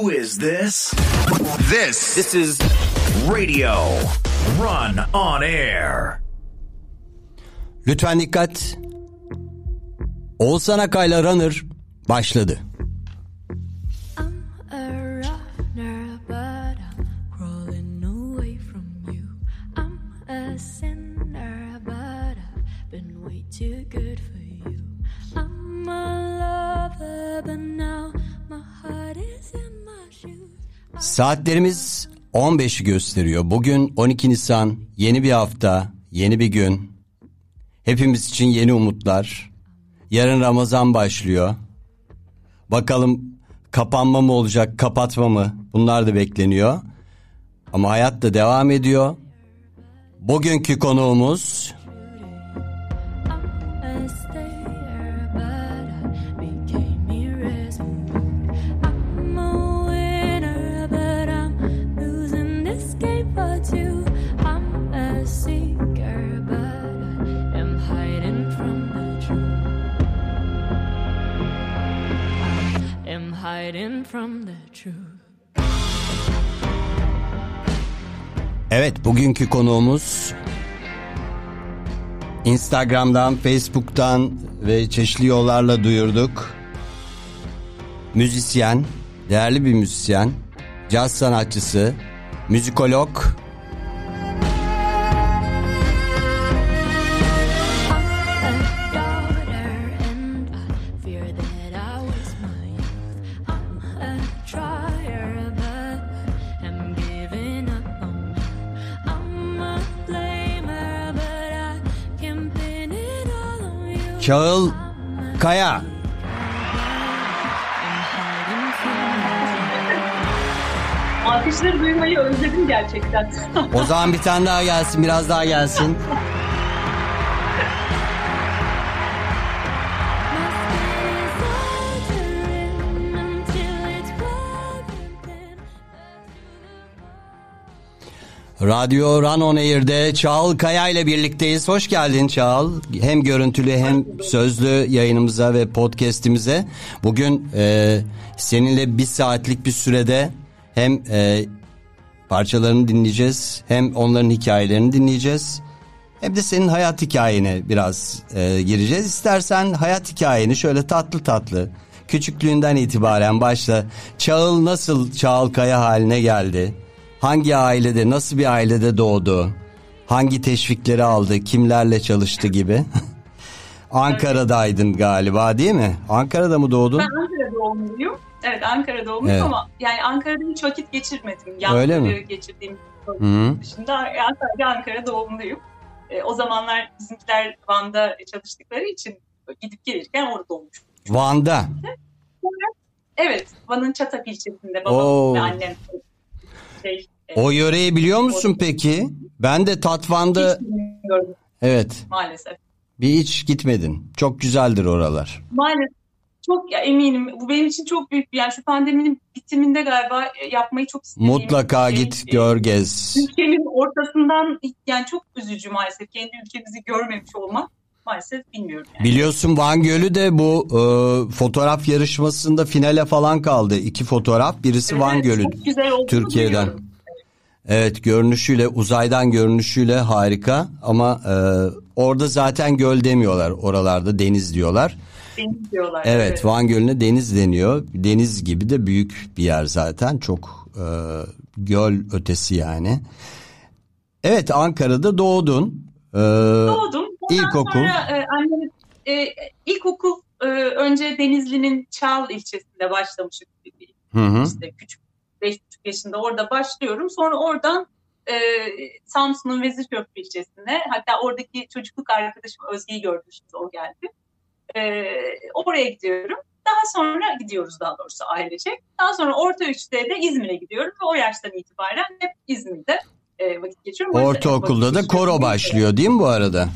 Who is this? This This is Radio Run on Air. Lütfen dikkat. Oğuzhan Akay'la Runner başladı. Saatlerimiz 15'i gösteriyor. Bugün 12 Nisan, yeni bir hafta, yeni bir gün. Hepimiz için yeni umutlar. Yarın Ramazan başlıyor. Bakalım kapanma mı olacak, kapatma mı? Bunlar da bekleniyor. Ama hayat da devam ediyor. Bugünkü konuğumuz bugünkü konuğumuz Instagram'dan, Facebook'tan ve çeşitli yollarla duyurduk. Müzisyen, değerli bir müzisyen, caz sanatçısı, müzikolog, Çağıl Kaya. Alkışları duymayı özledim gerçekten. O zaman bir tane daha gelsin, biraz daha gelsin. Radyo Run On Air'de Çağıl Kaya ile birlikteyiz. Hoş geldin Çağıl. Hem görüntülü hem sözlü yayınımıza ve podcast'imize. Bugün e, seninle bir saatlik bir sürede hem e, parçalarını dinleyeceğiz hem onların hikayelerini dinleyeceğiz. Hem de senin hayat hikayene biraz e, gireceğiz. İstersen hayat hikayeni şöyle tatlı tatlı küçüklüğünden itibaren başla. Çağıl nasıl Çağıl Kaya haline geldi? Hangi ailede, nasıl bir ailede doğdu? Hangi teşvikleri aldı, kimlerle çalıştı gibi? Ankara'daydın galiba değil mi? Ankara'da mı doğdun? Ben Ankara doğumluyum. Evet Ankara doğumluyum Evet. ama yani Ankara'da hiç vakit geçirmedim. Öyle Yazları mi? geçirdiğim Hı. dışında Ankara'da Ankara doğumluyum. E, o zamanlar bizimkiler Van'da çalıştıkları için gidip gelirken orada doğmuştum. Van'da. Evet, Van'ın Çatak ilçesinde babam Oo. ve annem şey, e, O yöreyi biliyor musun peki? Ben de Tatvan'da hiç bilmiyorum evet maalesef. bir hiç gitmedin. Çok güzeldir oralar. Maalesef çok ya eminim. Bu benim için çok büyük bir yani şu pandeminin bitiminde galiba e, yapmayı çok istediğim Mutlaka şey. git E, gör gez. Ülkenin ortasından yani çok üzücü maalesef kendi ülkemizi görmemiş olmak maalesef bilmiyorum yani. Biliyorsun Van Gölü de bu e, fotoğraf yarışmasında finale falan kaldı. İki fotoğraf. Birisi Van Evet, Gölü çok güzel olduğunu Türkiye'den. duyuyorum. Evet görünüşüyle uzaydan görünüşüyle harika ama e, orada zaten göl demiyorlar oralarda deniz diyorlar. Deniz diyorlar. Evet, Van Gölü'ne deniz deniyor. Deniz gibi de büyük bir yer zaten. Çok e, göl ötesi yani. Evet Ankara'da doğdun. E, Doğdum. Ondan İlkokul. sonra e, annem e, ilkokul e, önce Denizli'nin Çal ilçesinde başlamışım. hı hı. İşte küçük 5,5 yaşında orada başlıyorum. Sonra oradan e, Samsun'un Vezirköprü ilçesine hatta oradaki çocukluk arkadaşım Özge'yi gördüm şimdi o geldi. E, oraya gidiyorum. Daha sonra gidiyoruz daha doğrusu ailecek. Daha sonra orta üçte de İzmir'e gidiyorum ve o yaştan itibaren hep İzmir'de e, vakit geçiriyorum. Ortaokulda da koro başlıyor değil mi bu arada?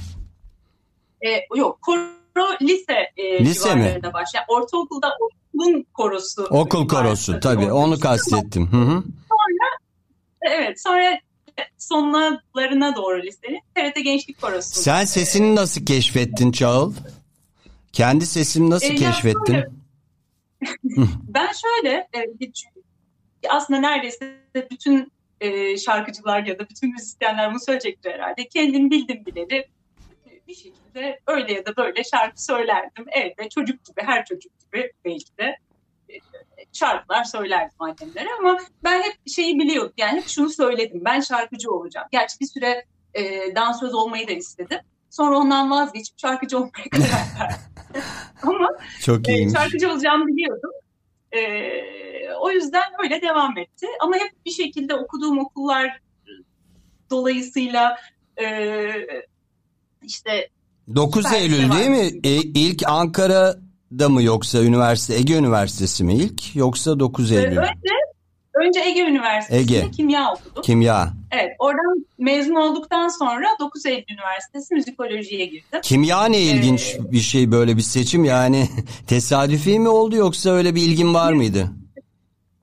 E, yok koro lise, e, Lise mi? başlıyor. Yani ortaokulda okulun korosu. Okul korosu tabii onu işte. kastettim. Hı hı. Evet sonra sonlarına doğru lisenin TRT Gençlik Korosu. Sen sesini nasıl keşfettin Çağıl? Kendi sesini nasıl E, keşfettin? şöyle- ben şöyle e, aslında neredeyse bütün e, şarkıcılar ya da bütün müzisyenler bunu söyleyecektir herhalde. Kendim bildim bileli bir şekilde öyle ya da böyle şarkı söylerdim. Evde çocuk gibi, her çocuk gibi belki de e, şarkılar söylerdim annemlere ama ben hep şeyi biliyordum. Yani hep şunu söyledim. Ben şarkıcı olacağım. Gerçi bir süre e, dansöz olmayı da istedim. Sonra ondan vazgeçip şarkıcı olmaya karar verdim. ama Çok e, şarkıcı olacağımı biliyordum. E, o yüzden öyle devam etti. Ama hep bir şekilde okuduğum okullar dolayısıyla e, işte 9 Süper, Eylül devam değil mi? E, ilk Ankara'da mı yoksa üniversite Ege Üniversitesi mi ilk yoksa 9 e, Eylül? önce önce Ege Üniversitesi'nde Ege. kimya okudum. Kimya. Evet, oradan mezun olduktan sonra 9 Eylül Üniversitesi müzikolojiye girdim. Kimya ne ilginç bir şey böyle bir seçim yani tesadüfi mi oldu yoksa öyle bir ilgin var mıydı?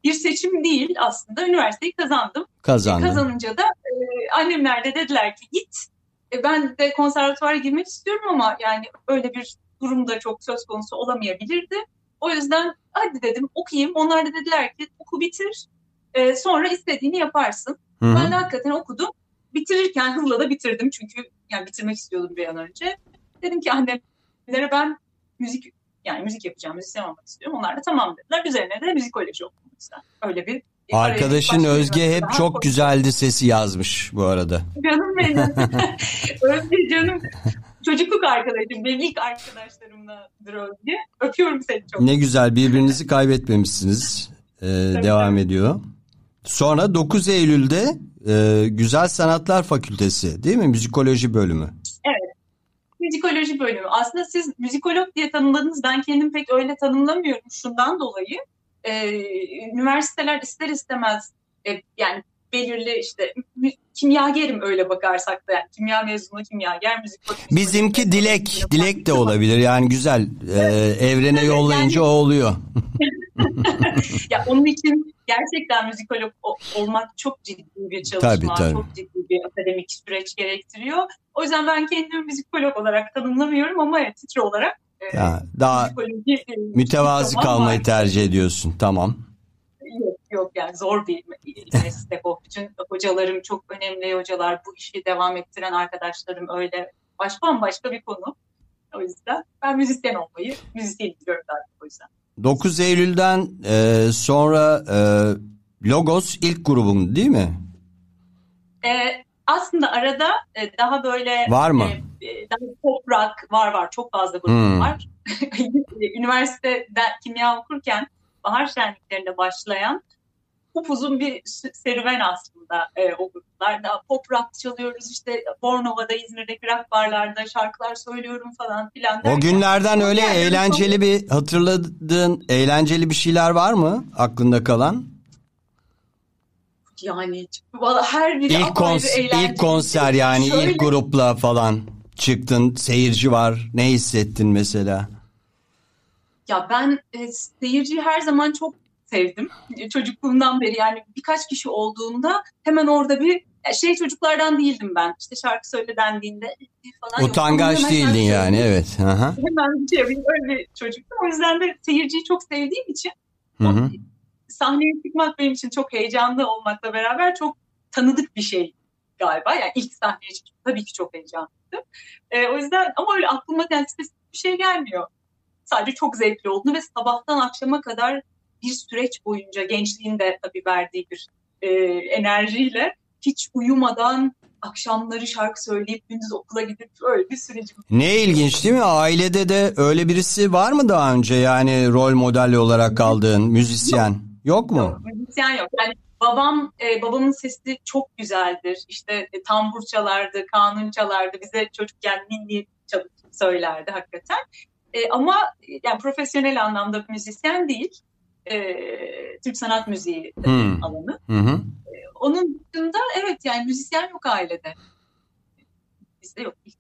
Bir seçim değil aslında üniversiteyi kazandım. Kazandın. Kazanınca da e, annemler de dediler ki git. E, ben de konservatuvara girmek istiyorum ama yani öyle bir durumda çok söz konusu olamayabilirdi. O yüzden hadi dedim okuyayım. Onlar da dediler ki oku bitir. E, sonra istediğini yaparsın. Hı hı. Ben de hakikaten okudum. Bitirirken hızla da bitirdim çünkü yani bitirmek istiyordum bir an önce. Dedim ki annemlere ben müzik yani müzik yapacağım, müzisyen olmak istiyorum. Onlar da tamam dediler. Üzerine de müzikoloji okudum. mesela. Öyle bir Arkadaşın Özge hep çok güzeldi sesi yazmış bu arada. Canım benim. Özge canım. Çocukluk arkadaşım. Benim ilk arkadaşlarımdadır Özge. Öpüyorum seni çok. Ne güzel birbirinizi kaybetmemişsiniz. Ee, devam ediyor. Sonra 9 Eylül'de e, Güzel Sanatlar Fakültesi değil mi? Müzikoloji bölümü. Müzikoloji bölümü. Aslında siz müzikolog diye tanımladınız. Ben kendim pek öyle tanımlamıyorum şundan dolayı. Ee, üniversiteler ister istemez e, yani belirli işte kimyagerim öyle bakarsak da yani kimya mezunu kimyager müzik Bizimki Dilek. Dilek de olabilir yani güzel. Ee, evrene Evet, yollayınca o oluyor. ya onun için gerçekten müzikolog olmak çok ciddi bir çalışma, Tabii, tabii. çok ciddi bir akademik süreç gerektiriyor. O yüzden ben kendimi müzikolog olarak tanımlamıyorum ama titre olarak e, Ya, daha e, mütevazi kalmayı var. tercih ediyorsun. Tamam. Yok yok yani zor bir meslek o. Bütün hocalarım çok önemli hocalar. Bu işi devam ettiren arkadaşlarım öyle. Baş bambaşka bir konu. O yüzden ben müzisyen olmayı, müzisyen istiyorum daha o yüzden. 9 Eylül'den e, sonra e, Logos ilk grubun değil mi? Ee, aslında arada e, daha böyle Var mı? e, e, daha pop rock var var çok fazla grup Hmm. var. Üniversitede kimya okurken bahar şenliklerinde başlayan upuzun bir serüven aslında e, o gruplar. Daha pop rock çalıyoruz işte Bornova'da İzmir'deki rock barlarda şarkılar söylüyorum falan filan. O günlerden öyle Yani eğlenceli bir hatırladığın eğlenceli bir şeyler var mı aklında kalan? Yani valla her biri İlk, kons- ilk konser yani Şöyle- ilk grupla falan çıktın seyirci var ne hissettin mesela? Ya ben e, seyirciyi her zaman çok sevdim. E, Çocukluğumdan beri yani birkaç kişi olduğunda hemen orada bir ya şey çocuklardan değildim ben. İşte şarkı söyle dendiğinde e, falan. yok. Utangaç değildin şarkı yani söyleyeyim. evet. Hı. Hemen bir şey öyle bir çocuktum. O yüzden de seyirciyi çok sevdiğim için Hı hı. Sahneye çıkmak benim için çok heyecanlı olmakla beraber çok tanıdık bir şey galiba. Yani ilk sahneye çıkmak tabii ki çok heyecanlıydı. E, o yüzden ama öyle aklıma yani spesifik bir şey gelmiyor. Sadece çok zevkli oldu ve sabahtan akşama kadar bir süreç boyunca gençliğinde tabii verdiği bir e, enerjiyle hiç uyumadan akşamları şarkı söyleyip gündüz okula gidip öyle bir sürecim. Ne ilginç değil mi? Ailede de öyle birisi var mı daha önce yani rol model olarak aldığın müzisyen? Yok mu? Yok, müzisyen yok. Yani babam, e, babamın sesi çok güzeldir. İşte e, tambur çalardı, kanun çalardı. Bize çocukken ninni çal- söylerdi hakikaten. E, ama e, yani profesyonel anlamda müzisyen değil. E, Türk sanat müziği Hmm. alanı. Hı hı. Onun dışında evet yani müzisyen yok ailede. Bizde yok. Yok.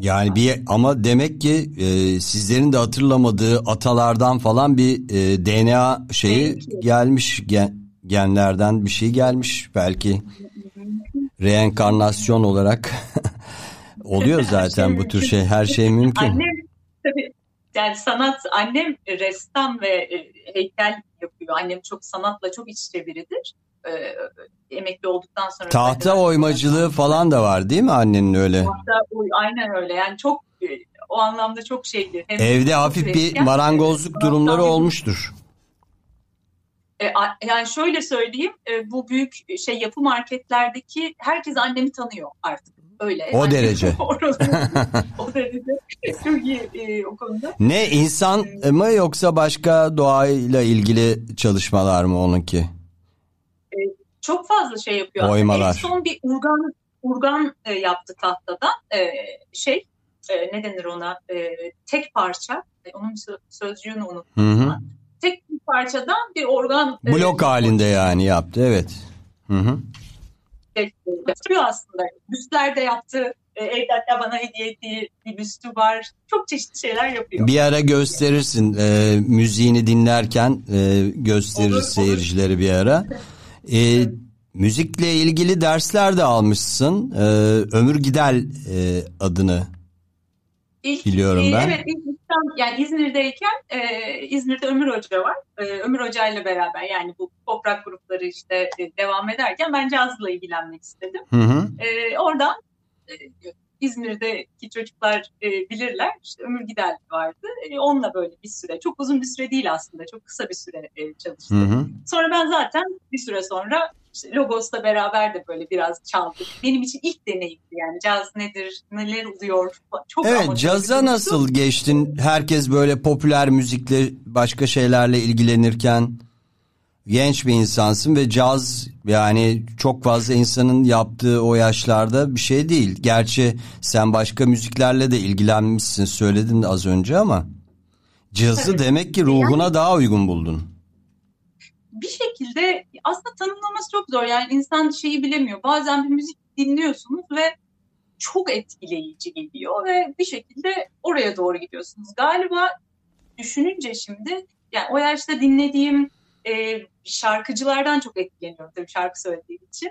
Yani bir ama demek ki e, sizlerin de hatırlamadığı atalardan falan bir e, DNA şeyi Belki. gelmiş gen- genlerden bir şey gelmiş belki reenkarnasyon olarak oluyor zaten bu tür şey her şey mümkün. Annem tabii yani sanat annem ressam ve e, heykel yapıyor yapıyor. Annem çok sanatla çok iç içe biridir. Ee, emekli olduktan sonra. Tahta oymacılığı falan da var değil mi annenin öyle? Tahta oy, aynen öyle. Yani çok e, o anlamda çok şeydi. Hem Evde hafif bir marangozluk e, durumları olmuştur. E, yani şöyle söyleyeyim, e, bu büyük şey yapı marketlerdeki herkes annemi tanıyor artık. Öyle. O Yani derece. o derece çok iyi e, o konuda. Ne insan mı yoksa başka doğayla ilgili çalışmalar mı onunki? Çok fazla şey yapıyor. Oymalar. En son bir urgan urgan e, yaptı tahtadan. E, şey e, ne denir ona? E, tek parça. E, onun sö- sözcüğünü unuttum. Hı hı. Tek bir parçadan bir organ e, Blok halinde yani yaptı evet. Hı hı. yapıyor aslında. Büstler de yaptı. E, evde hatta bana hediye ettiği bir büstü var. Çok çeşitli şeyler yapıyor. Bir ara gösterirsin e, müziğini dinlerken e, gösterir Olur, olur. seyircileri bir ara. E, müzikle ilgili dersler de almışsın. E, Ömür Gidel e, adını. İlk, Biliyorum e, ben. Evet, ilk İstanbul- yani İzmir'deyken e, İzmir'de Ömür Hoca var. E, Ömür Hoca ile beraber yani bu toprak grupları işte e, devam ederken ben cazla ilgilenmek istedim. Hı hı. E, oradan e, İzmir'deki çocuklar e, bilirler. İşte Ömür Gidel vardı. E, onunla böyle bir süre, çok uzun bir süre değil aslında, çok kısa bir süre e, çalıştım. Hı hı. Sonra ben zaten bir süre sonra işte Logos'la beraber de böyle biraz çaldık. Benim için ilk deneyimdi yani caz nedir, neler oluyor. Çok Evet caza nasıl geçtin? Herkes böyle popüler müzikle başka şeylerle ilgilenirken genç bir insansın ve caz yani çok fazla insanın yaptığı o yaşlarda bir şey değil. Gerçi sen başka müziklerle de ilgilenmişsin söyledin az önce ama cazı Evet. demek ki ruhuna daha uygun buldun. bir şekilde aslında tanımlaması çok zor. Yani insan şeyi bilemiyor. Bazen bir müzik dinliyorsunuz ve çok etkileyici geliyor ve bir şekilde oraya doğru gidiyorsunuz. Galiba düşününce şimdi yani o yaşta dinlediğim e, şarkıcılardan çok etkileniyorum tabii şarkı söylediğim için.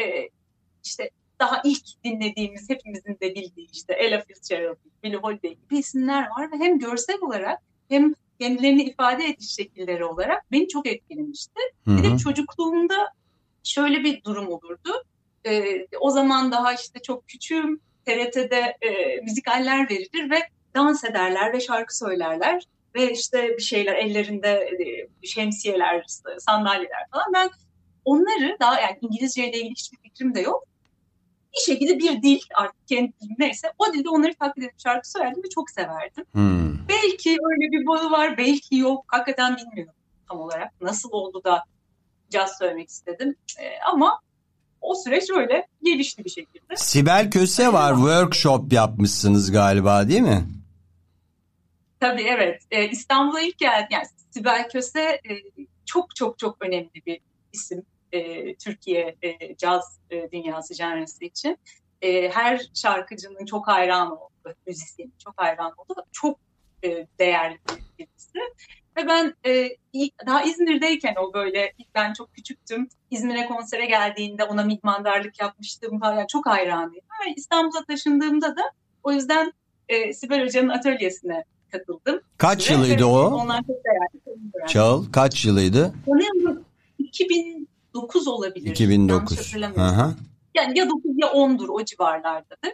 E, işte daha ilk dinlediğimiz hepimizin de bildiği işte Ella Fitzgerald, Billie Holiday gibi isimler var ve hem görsel olarak hem kendilerini ifade ediş şekilleri olarak beni çok etkilemişti. Hı Bir de çocukluğumda şöyle bir durum olurdu. Ee, o zaman daha işte çok küçüğüm. TRT'de e, müzikaller verilir ve dans ederler ve şarkı söylerler. Ve işte bir şeyler ellerinde e, şemsiyeler, sandalyeler falan. Ben onları daha yani İngilizce ile ilgili hiçbir fikrim de yok. Bir şekilde bir dil artık kendi dilim neyse o dilde onları taklit edip şarkı söylerdim ve çok severdim. Hmm. Belki öyle bir bağı var, belki yok. Hakikaten bilmiyorum tam olarak. Nasıl oldu da caz söylemek istedim. Ee, ama o süreç öyle gelişti bir şekilde. Sibel Köse var workshop yapmışsınız galiba değil mi? Tabii evet. Ee, İstanbul'a ilk geldi. Yani Sibel Köse e, çok çok çok önemli bir isim. e, Türkiye e, caz e, dünyası janrası için. E, her şarkıcının çok hayran oldu. Müzisyenin çok hayran oldu. Çok e, değerli bir birisi. Ve ben e, daha İzmir'deyken o böyle ben çok küçüktüm. İzmir'e konsere geldiğinde ona mihmandarlık yapmıştım falan. Yani çok hayranıydım. İstanbul'a taşındığımda da o yüzden e, Sibel Hoca'nın atölyesine katıldım. Kaç Ve, yılıydı o? Çağıl kaç yılıydı? Sanıyorum 2009 olabilir. Yanlış 2009. hatırlamıyorum. Hı hı. Yani ya 9 ya 10'dur o civarlardadır.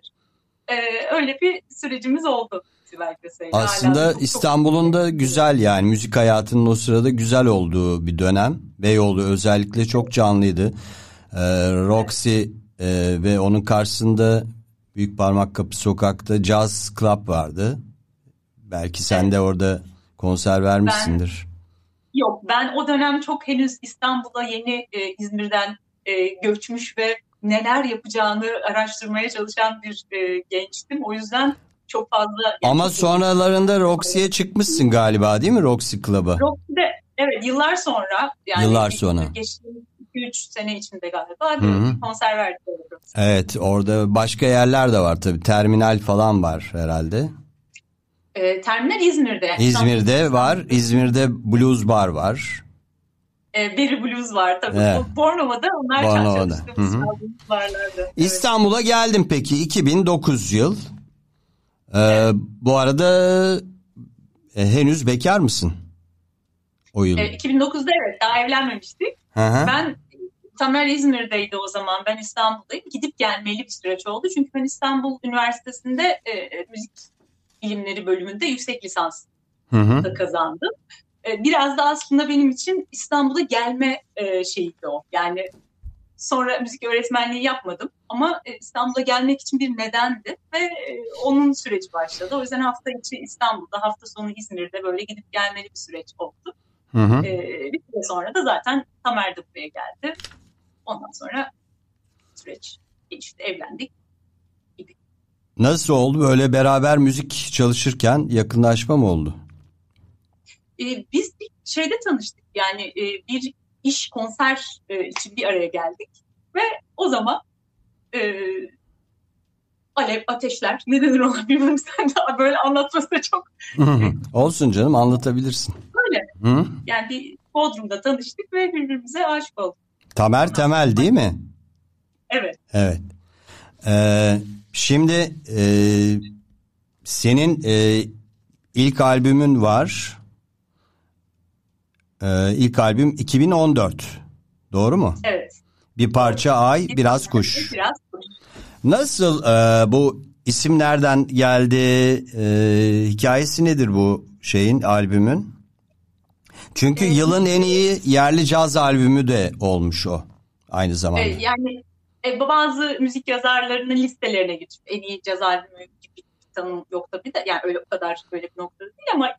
Ee, öyle bir sürecimiz oldu Aslında İstanbul'un da güzel yani müzik hayatının o sırada güzel olduğu bir dönem. Beyoğlu özellikle çok canlıydı. Ee, Roxy e, ve onun karşısında Büyük Parmak Kapı Sokak'ta Jazz Club vardı. Belki sen Evet. de orada konser vermişsindir. Yok ben o dönem çok henüz İstanbul'a yeni e, İzmir'den e, göçmüş ve neler yapacağını araştırmaya çalışan bir e, gençtim. O yüzden çok fazla... Ama sonralarında Roxy'ye çıkmışsın galiba değil mi Roxy Club'a? Rock'ta evet yıllar sonra yani Yıllar sonra. geçtiğimiz 2-3 sene içinde galiba Hı hı. konser orada. Evet orada başka yerler de var tabii. Terminal falan var herhalde. E, terminal İzmir'de. İzmir'de var. İzmir'de Blues Bar var. E, Berry Blues var tabii. Evet. Evet. Bornova'da onlar Bornova'da. çalıştığımız. Evet. İstanbul'a geldim peki 2009 yıl. Ee, Bu arada e, henüz bekar mısın? o yıl. E, 2009'da evet daha evlenmemiştik. Hı hı. Ben Tamer İzmir'deydi o zaman. Ben İstanbul'dayım. Gidip gelmeli bir süreç oldu. Çünkü ben İstanbul Üniversitesi'nde e, müzik bilimleri bölümünde yüksek lisans Hı hı. da kazandım. E, biraz da aslında benim için İstanbul'a gelme e, şeyiydi o. Yani sonra müzik öğretmenliği yapmadım ama e, İstanbul'a gelmek için bir nedendi ve e, onun süreci başladı. O yüzden hafta içi İstanbul'da, hafta sonu İzmir'de böyle gidip gelmeli bir süreç oldu. Hı hı. E, bir süre sonra da zaten Tamer de buraya geldi. Ondan sonra süreç gelişti, evlendik. Nasıl oldu böyle beraber müzik çalışırken yakınlaşma mı oldu? E, biz bir şeyde tanıştık. Yani e, bir iş konser e, için bir araya geldik ve o zaman e, alev ateşler ne denir ona bilmiyorum sen daha böyle anlatması da çok. Olsun canım anlatabilirsin. öyle. Hı? Yani bir Bodrum'da tanıştık ve birbirimize aşık olduk. Tamer Temel değil mi? Evet. Evet. Ee, şimdi e, senin e, ilk albümün var. Ee, ilk albüm 2014. Doğru mu? Evet. Bir parça ay, biraz kuş. Biraz kuş. Nasıl e, bu isim nereden geldi? E, hikayesi nedir bu şeyin albümün? Çünkü yılın en iyi yerli caz albümü de olmuş o aynı zamanda. E, yani e, bazı müzik yazarlarının listelerine geçip en iyi caz albümü gibi bir tanım yok tabii de yani öyle o kadar böyle bir noktada değil ama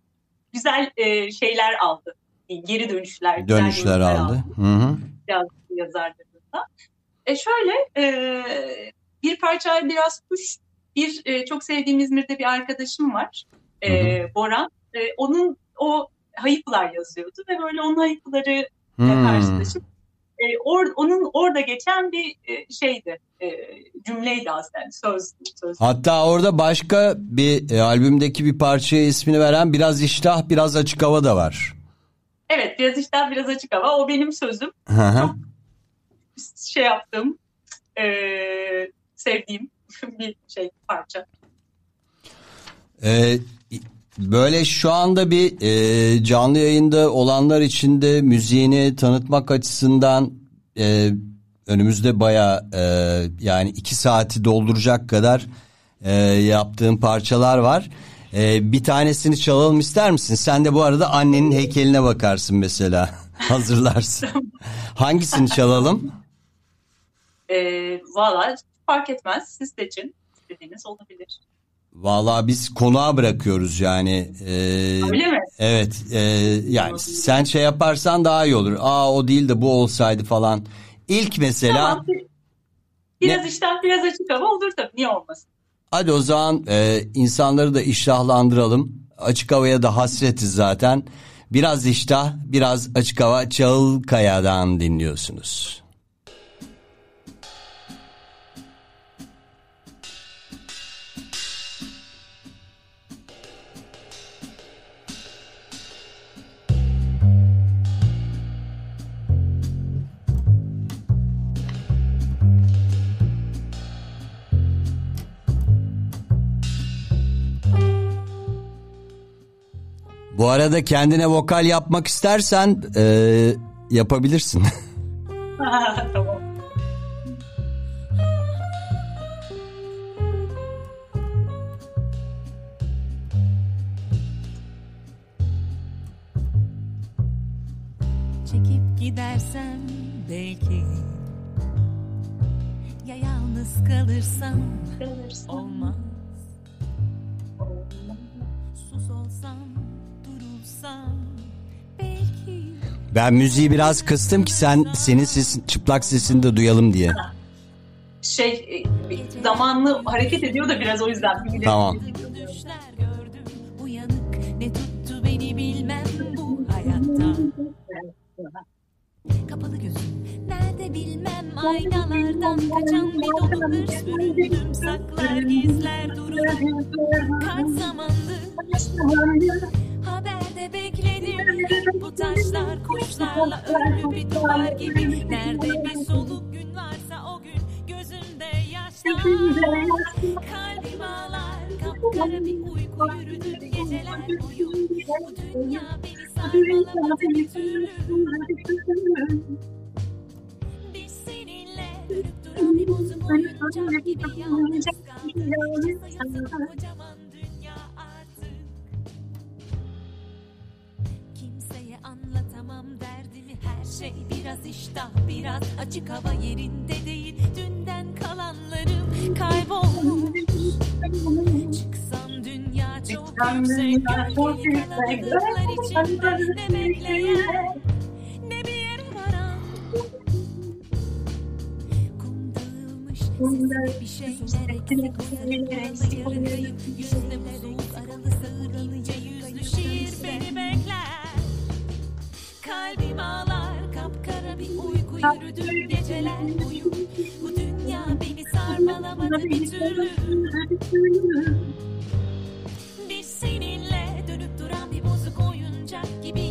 güzel e, şeyler aldı. Geri dönüşler. Dönüşler yorumlar aldı. Hı hı. Caz yazarlarında. E şöyle e, bir parça biraz kuş bir e, çok sevdiğim İzmir'de bir arkadaşım var. E, Boran. E, onun o hayıplar yazıyordu ve böyle onun hayıpları Hmm. karşılaşıp e, or- onun orada geçen bir e, şeydi e, cümleydi aslında söz söz. Hatta orada başka bir e, albümdeki bir parçaya ismini veren biraz iştah biraz açık hava da var. Evet biraz işten biraz açık hava o benim sözüm Hı hı. şey yaptığım e, sevdiğim bir şey parça. Ee, böyle şu anda bir e, canlı yayında olanlar için de müziğini tanıtmak açısından e, önümüzde baya e, yani iki saati dolduracak kadar e, yaptığım parçalar var. E, bir tanesini çalalım ister misin? Sen de bu arada annenin heykeline bakarsın mesela. Hazırlarsın. Hangisini çalalım? E, Valla fark etmez siz seçin istediğiniz olabilir. Vallahi biz konuğa bırakıyoruz yani. E, Öyle mi? Evet e, yani sen şey yaparsan daha iyi olur. Aa o değil de bu olsaydı falan. İlk mesela Tamam. Biraz Ne? işten biraz açık hava olur tabii niye olmasın. hadi o zaman e, insanları da iştahlandıralım. Açık havaya da hasretiz zaten. Biraz iştah biraz açık hava Çağılkaya'dan dinliyorsunuz. Bu arada kendine vokal yapmak istersen e, yapabilirsin. tamam. Çekip gidersen belki Ya yalnız kalırsam olmaz ben müziği biraz kıstım ki sen senin sesin çıplak sesini de duyalım diye. Şey e, zamanlı hareket ediyor da biraz o yüzden. Bir Tamam. düşler gördüm uyanık ne tuttu beni bilmem bu hayatta Kapalı gözüm nerede bilmem aynalardan kaçan bir dolu hırs büründüm saklar gizler dururum kaç zamandır haberde bekledim. Hep bu taşlar kuşlarla örülü bir duvar gibi. Nerede bir soluk gün varsa o gün gözümde yaşlar. Kalbim ağlar kapkara bir uyku yürüdüm geceler boyu. Bu dünya beni sarmalamadı bir türlü. Biz seninle dönüp duran bir bozuk oyuncak gibi yalnız kaldık. İşte sayılsın kocaman şey biraz iştah biraz açık hava yerinde değil. Dünden kalanlarım kaybolmuş. Çıksam dünya çok yüksek. gölgeli kalabalıklar içinde ne bekleyen ne bir yere varan Kum dağılmış bir şeyler eksik oluyor yarı kayıp yüzde aralı sağırınca yüzlü şiir beni bekler. Kalbim ağlar bir uyku yürüdüm geceler boyu. Bu dünya beni sarmalamadı bir türlü. Biz seninle dönüp duran bir bozuk oyuncak gibi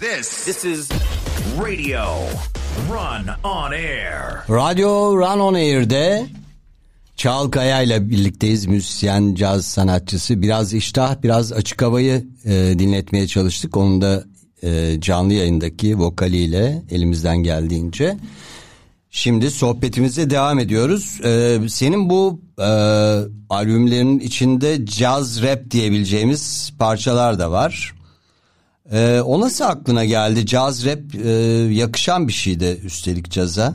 This This is radio run on air. Radyo Run On Air'de Çağalkaya ile birlikteyiz. Müzisyen, caz sanatçısı. Biraz iştah, biraz açık havayı e, dinletmeye çalıştık. Onun da e, canlı yayındaki vokaliyle elimizden geldiğince. Şimdi sohbetimize devam ediyoruz. E, senin bu e, albümlerin içinde caz rap diyebileceğimiz parçalar da var. E, o nasıl aklına geldi? Caz rap e, yakışan bir şeydi üstelik caza.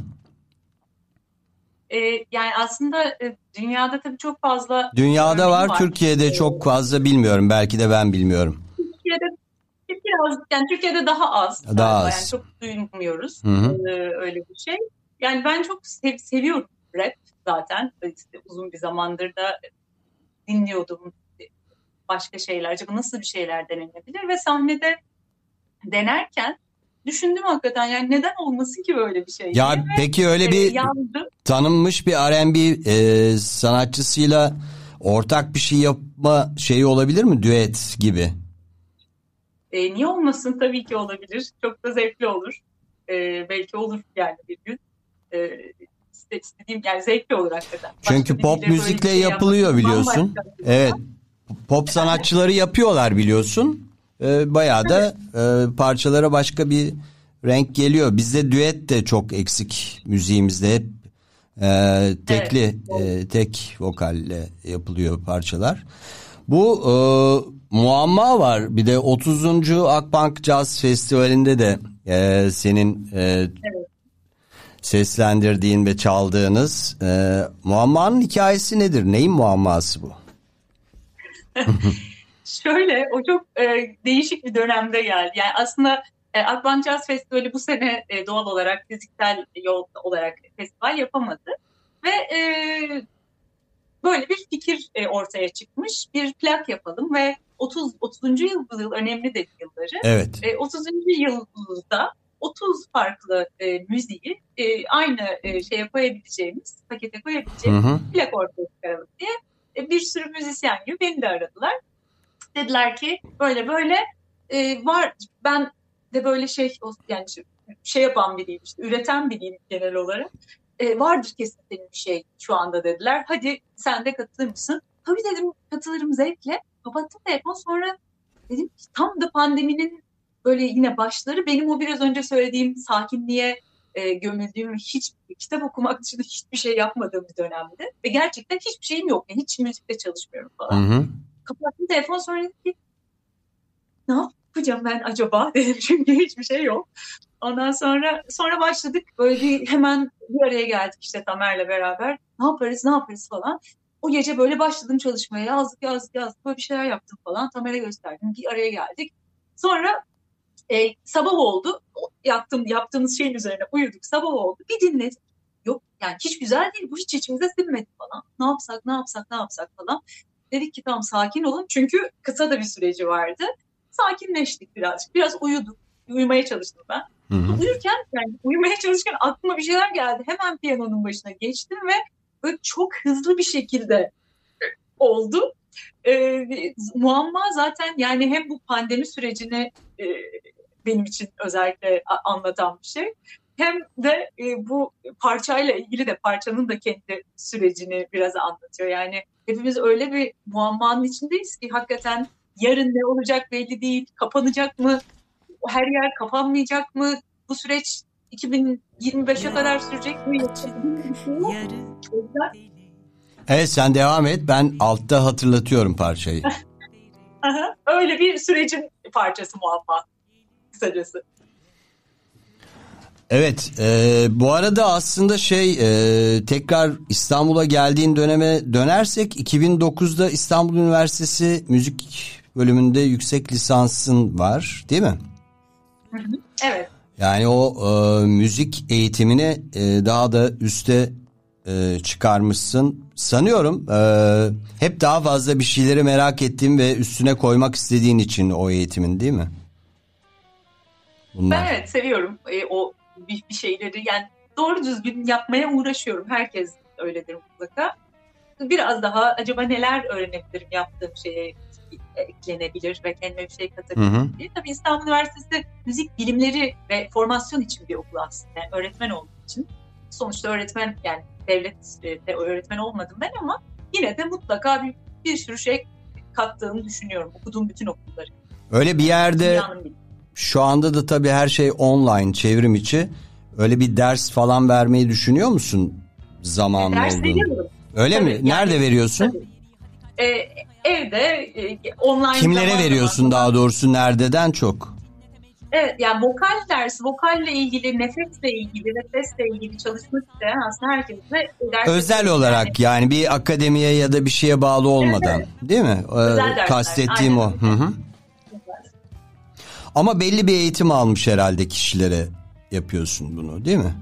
Ee, yani aslında e, dünyada tabii çok fazla Dünyada örneği var, Türkiye'de Ee, çok fazla bilmiyorum. Belki de ben bilmiyorum. Türkiye'de biraz yani Türkiye'de daha az. Daha galiba. az. Yani çok duymuyoruz Hı hı. ee, öyle bir şey. Yani ben çok sev- seviyorum rap zaten. İşte uzun bir zamandır da dinliyordum başka şeyler. Acaba nasıl bir şeyler denenebilir ve sahnede denerken düşündüm hakikaten yani neden olmasın ki böyle bir şey? Ya diye. peki öyle Ee, bir yandım. tanınmış bir R&B e, sanatçısıyla ortak bir şey yapma şeyi olabilir mi? Düet gibi. E, niye olmasın? Tabii ki olabilir. Çok da zevkli olur. E, belki olur yani bir gün. E, iste- istediğim yani zevkli olur hakikaten. Başka Çünkü pop müzikle şey yapılıyor biliyorsun. şey. Evet. Pop sanatçıları yapıyorlar biliyorsun. E, bayağı da e, parçalara başka bir renk geliyor. Bizde düet de çok eksik müziğimizde hep e, tekli e, tek vokalle yapılıyor parçalar. Bu e, muamma var. Bir de 30. Akbank Jazz Festivali'nde de e, senin e, seslendirdiğin ve çaldığınız e, muammanın hikayesi nedir? Neyin muamması bu? Şöyle o çok e, değişik bir dönemde geldi. Yani aslında e, Akbank Jazz Festivali bu sene e, doğal olarak fiziksel yol olarak festival yapamadı. Ve e, böyle bir fikir e, ortaya çıkmış. Bir plak yapalım ve 30 30. yıl bu yıl önemli de yılları. Evet. E, 30. yılda 30 farklı e, müziği e, aynı e, şeye koyabileceğimiz, pakete Hı koyabileceğimiz hı. plak ortaya çıkaralım diye e, bir sürü müzisyen gibi beni de aradılar. Dediler ki böyle böyle e, var ben de böyle şey yani şey yapan biriyim işte üreten biriyim genel olarak. E, vardır kesin senin bir şey şu anda dediler. Hadi sen de katılır mısın? Tabii dedim katılırım zevkle. Kapattım telefon sonra dedim ki tam da pandeminin böyle yine başları benim o biraz önce söylediğim sakinliğe e, gömüldüğüm hiç kitap okumak dışında hiçbir şey yapmadığım bir dönemdi. Ve gerçekten hiçbir şeyim yok. Yani hiç müzikte çalışmıyorum Hı falan. hı. Kapattım telefon sonra dedim ki ne yapacağım ben acaba dedim çünkü hiçbir şey yok. Ondan sonra sonra başladık böyle bir hemen bir araya geldik işte Tamer'le beraber. Ne yaparız ne yaparız falan. O gece böyle başladım çalışmaya yazdık yazdık yazdık böyle bir şeyler yaptım falan. Tamer'e gösterdim bir araya geldik. Sonra e, sabah oldu. Yaptım, yaptığımız şeyin üzerine uyuduk. Sabah oldu. Bir dinledik. Yok yani hiç güzel değil. Bu hiç içimize sinmedi falan. Ne yapsak, ne yapsak, ne yapsak falan. Dedik ki tamam sakin olun. Çünkü kısa da bir süreci vardı. Sakinleştik birazcık. Biraz uyuduk. Uyumaya çalıştım ben. Hı hı. Uyurken yani uyumaya çalışırken aklıma bir şeyler geldi. Hemen piyanonun başına geçtim ve böyle çok hızlı bir şekilde oldu. Ee, muamma zaten yani hem bu pandemi sürecini e, benim için özellikle anlatan bir şey. Hem de e, bu parçayla ilgili de parçanın da kendi sürecini biraz anlatıyor. Yani hepimiz öyle bir muammanın içindeyiz ki hakikaten yarın ne olacak belli değil. Kapanacak mı? Her yer kapanmayacak mı? Bu süreç 2025'e kadar sürecek mi? Bir şey Evet sen devam et. Ben altta hatırlatıyorum parçayı. aha, öyle bir sürecin parçası muamma kısacası. Evet, e, bu arada aslında şey e, tekrar İstanbul'a geldiğin döneme dönersek 2009'da İstanbul Üniversitesi müzik bölümünde yüksek lisansın var, değil mi? Evet. Yani o e, müzik eğitimini e, daha da üste e, çıkarmışsın. Sanıyorum e, hep daha fazla bir şeyleri merak ettiğin ve üstüne koymak istediğin için o eğitimin, değil mi? Bunlar. Ben evet seviyorum e, o bir, bir şeyleri yani doğru düzgün yapmaya uğraşıyorum. Herkes öyledir mutlaka. Biraz daha acaba neler öğrenebilirim yaptığım şeye eklenebilir ve kendime bir şey Hı katabilir hı. diye. Tabii İstanbul Üniversitesi müzik bilimleri ve formasyon için bir okul aslında. Yani öğretmen olduğum için. Sonuçta öğretmen yani devlette öğretmen olmadım ben ama yine de mutlaka bir, bir sürü şey kattığını düşünüyorum. Okuduğum bütün okulları. Öyle bir yerde Dünyanın Şu anda da tabii her şey online çevrim içi. Öyle bir ders falan vermeyi düşünüyor musun zamanın Ders olduğunu? veriyorum. Öyle Tabii, mi? yani- Nerede veriyorsun? Tabii. Ee, evde e, online Kimlere veriyorsun daha doğrusu nerededen çok? Evet yani vokal dersi, vokalle ilgili, nefesle ilgili ve sesle ilgili çalışmak isteyen aslında herkesle ders Özel olarak yani bir akademiye ya da bir şeye bağlı olmadan Evet, değil mi? Ee, Özel dersler, Kastettiğim o. aynen. Hı hı. Ama belli bir eğitim almış herhalde kişilere yapıyorsun bunu değil mi?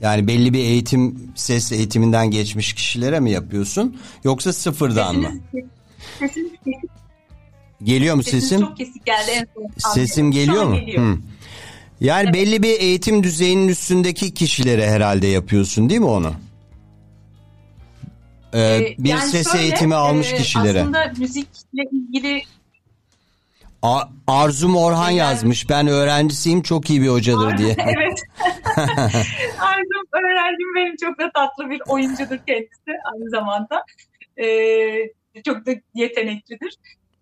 Yani belli bir eğitim, ses eğitiminden geçmiş kişilere mi yapıyorsun? Yoksa sıfırdan mı? Sesiniz, Geliyor mu sesiniz sesim? çok kesik geldi en son. Sesim geliyor mu? Geliyor. Hı. Yani belli bir eğitim düzeyinin üstündeki kişilere herhalde yapıyorsun değil mi onu? Ee, Ee, bir yani ses şöyle, eğitimi almış e, kişilere. Aslında müzikle ilgili A- Arzum Orhan Yani- yazmış. Ben öğrencisiyim çok iyi bir hocadır diye. evet. Arzum öğrencim benim çok da tatlı bir oyuncudur kendisi aynı zamanda. Ee, çok da yeteneklidir.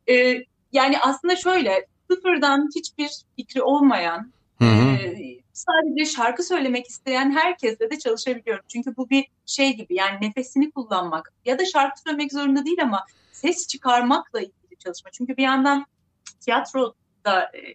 Ee, yani aslında şöyle sıfırdan hiçbir fikri olmayan Hı hı. e, sadece şarkı söylemek isteyen herkesle de çalışabiliyorum. Çünkü bu bir şey gibi yani nefesini kullanmak ya da şarkı söylemek zorunda değil ama ses çıkarmakla ilgili çalışma. Çünkü bir yandan tiyatroda e,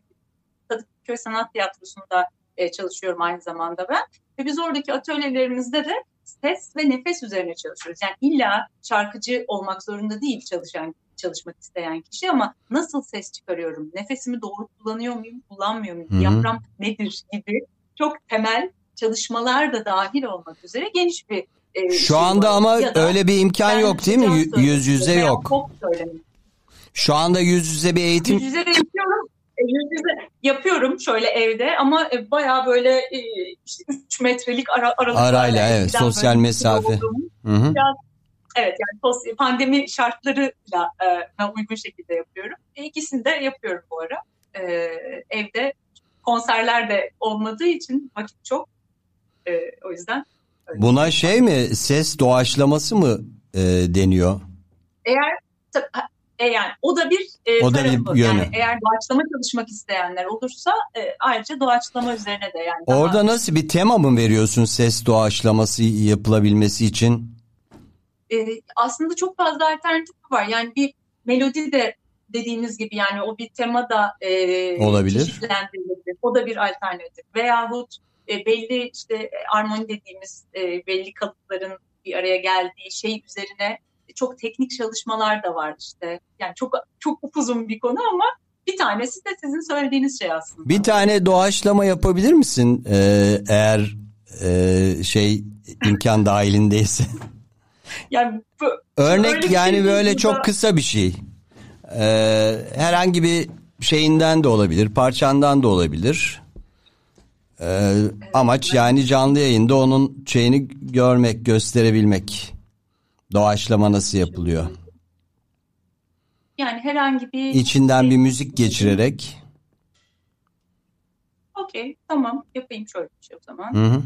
Kadıköy Sanat Tiyatrosu'nda e, çalışıyorum aynı zamanda ben. Ve biz oradaki atölyelerimizde de ses ve nefes üzerine çalışıyoruz. Yani illa şarkıcı olmak zorunda değil çalışan çalışmak isteyen kişi ama nasıl ses çıkarıyorum? Nefesimi doğru kullanıyor muyum, kullanmıyor muyum? Hı hı. Diyafram nedir gibi çok temel çalışmalar da dahil olmak üzere geniş bir e, Şu şey anda var. ama öyle bir imkan yok değil mi? Yüz yüze yok. pop söylemek Şu anda yüz yüze bir eğitim Yüz yüze de yapıyorum. E, Yüz yüze yapıyorum şöyle evde ama e, bayağı böyle e, işte 3 metrelik ara, aralıklarla Arayla, evet, sosyal mesafe. olduğum- Hı hı. Evet yani pandemi şartlarıyla e, uygun şekilde yapıyorum. E, ikisini de yapıyorum bu ara. E, evde konserler de olmadığı için vakit çok. E, o yüzden Buna şey mi ses doğaçlaması mı e, deniyor? eğer e, yani o da bir e, O da bir yönü. Yani eğer doğaçlama çalışmak isteyenler olursa e, ayrıca doğaçlama üzerine de yani daha- Orada nasıl bir tema mı veriyorsun ses doğaçlaması yapılabilmesi için? e, aslında çok fazla alternatif var. Yani bir melodi de dediğiniz gibi yani o bir tema da e, Olabilir. çeşitlendirilebilir. O da bir alternatif. Veyahut e, belli işte armoni dediğimiz e, belli kalıpların bir araya geldiği şey üzerine çok teknik çalışmalar da var işte. Yani çok çok upuzun bir konu ama bir tanesi de sizin söylediğiniz şey aslında. Bir tane doğaçlama yapabilir misin Ee, eğer e, şey imkan dahilindeyse? Yani bu, Örnek yani şey böyle çok burada. kısa bir şey. Ee, herhangi bir şeyinden de olabilir, parçandan da olabilir. Ee, amaç yani canlı yayında onun şeyini görmek, gösterebilmek. Doğaçlama nasıl yapılıyor? yani herhangi bir İçinden bir müzik geçirerek. Okey tamam yapayım şöyle bir şey o zaman. Hı hı.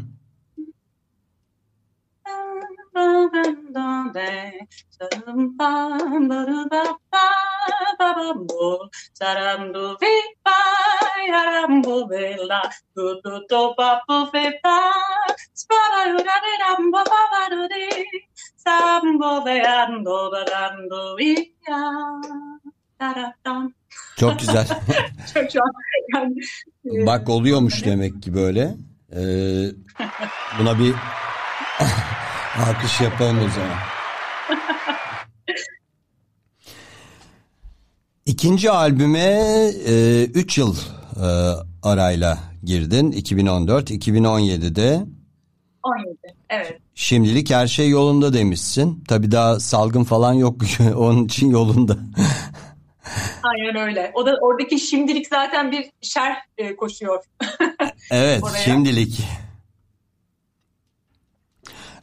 Çok güzel. Şu an yani, e, Bak oluyormuş demek ki böyle. Ee, buna bir alkış yapalım o zaman. İkinci albüme 3 yıl e, arayla girdin. 2014-2017'de. 17 evet. Şimdilik her şey yolunda demişsin. Tabii daha salgın falan yok. Onun için yolunda. Aynen öyle. O da oradaki şimdilik zaten bir şerh e, koşuyor. Evet Oraya. şimdilik.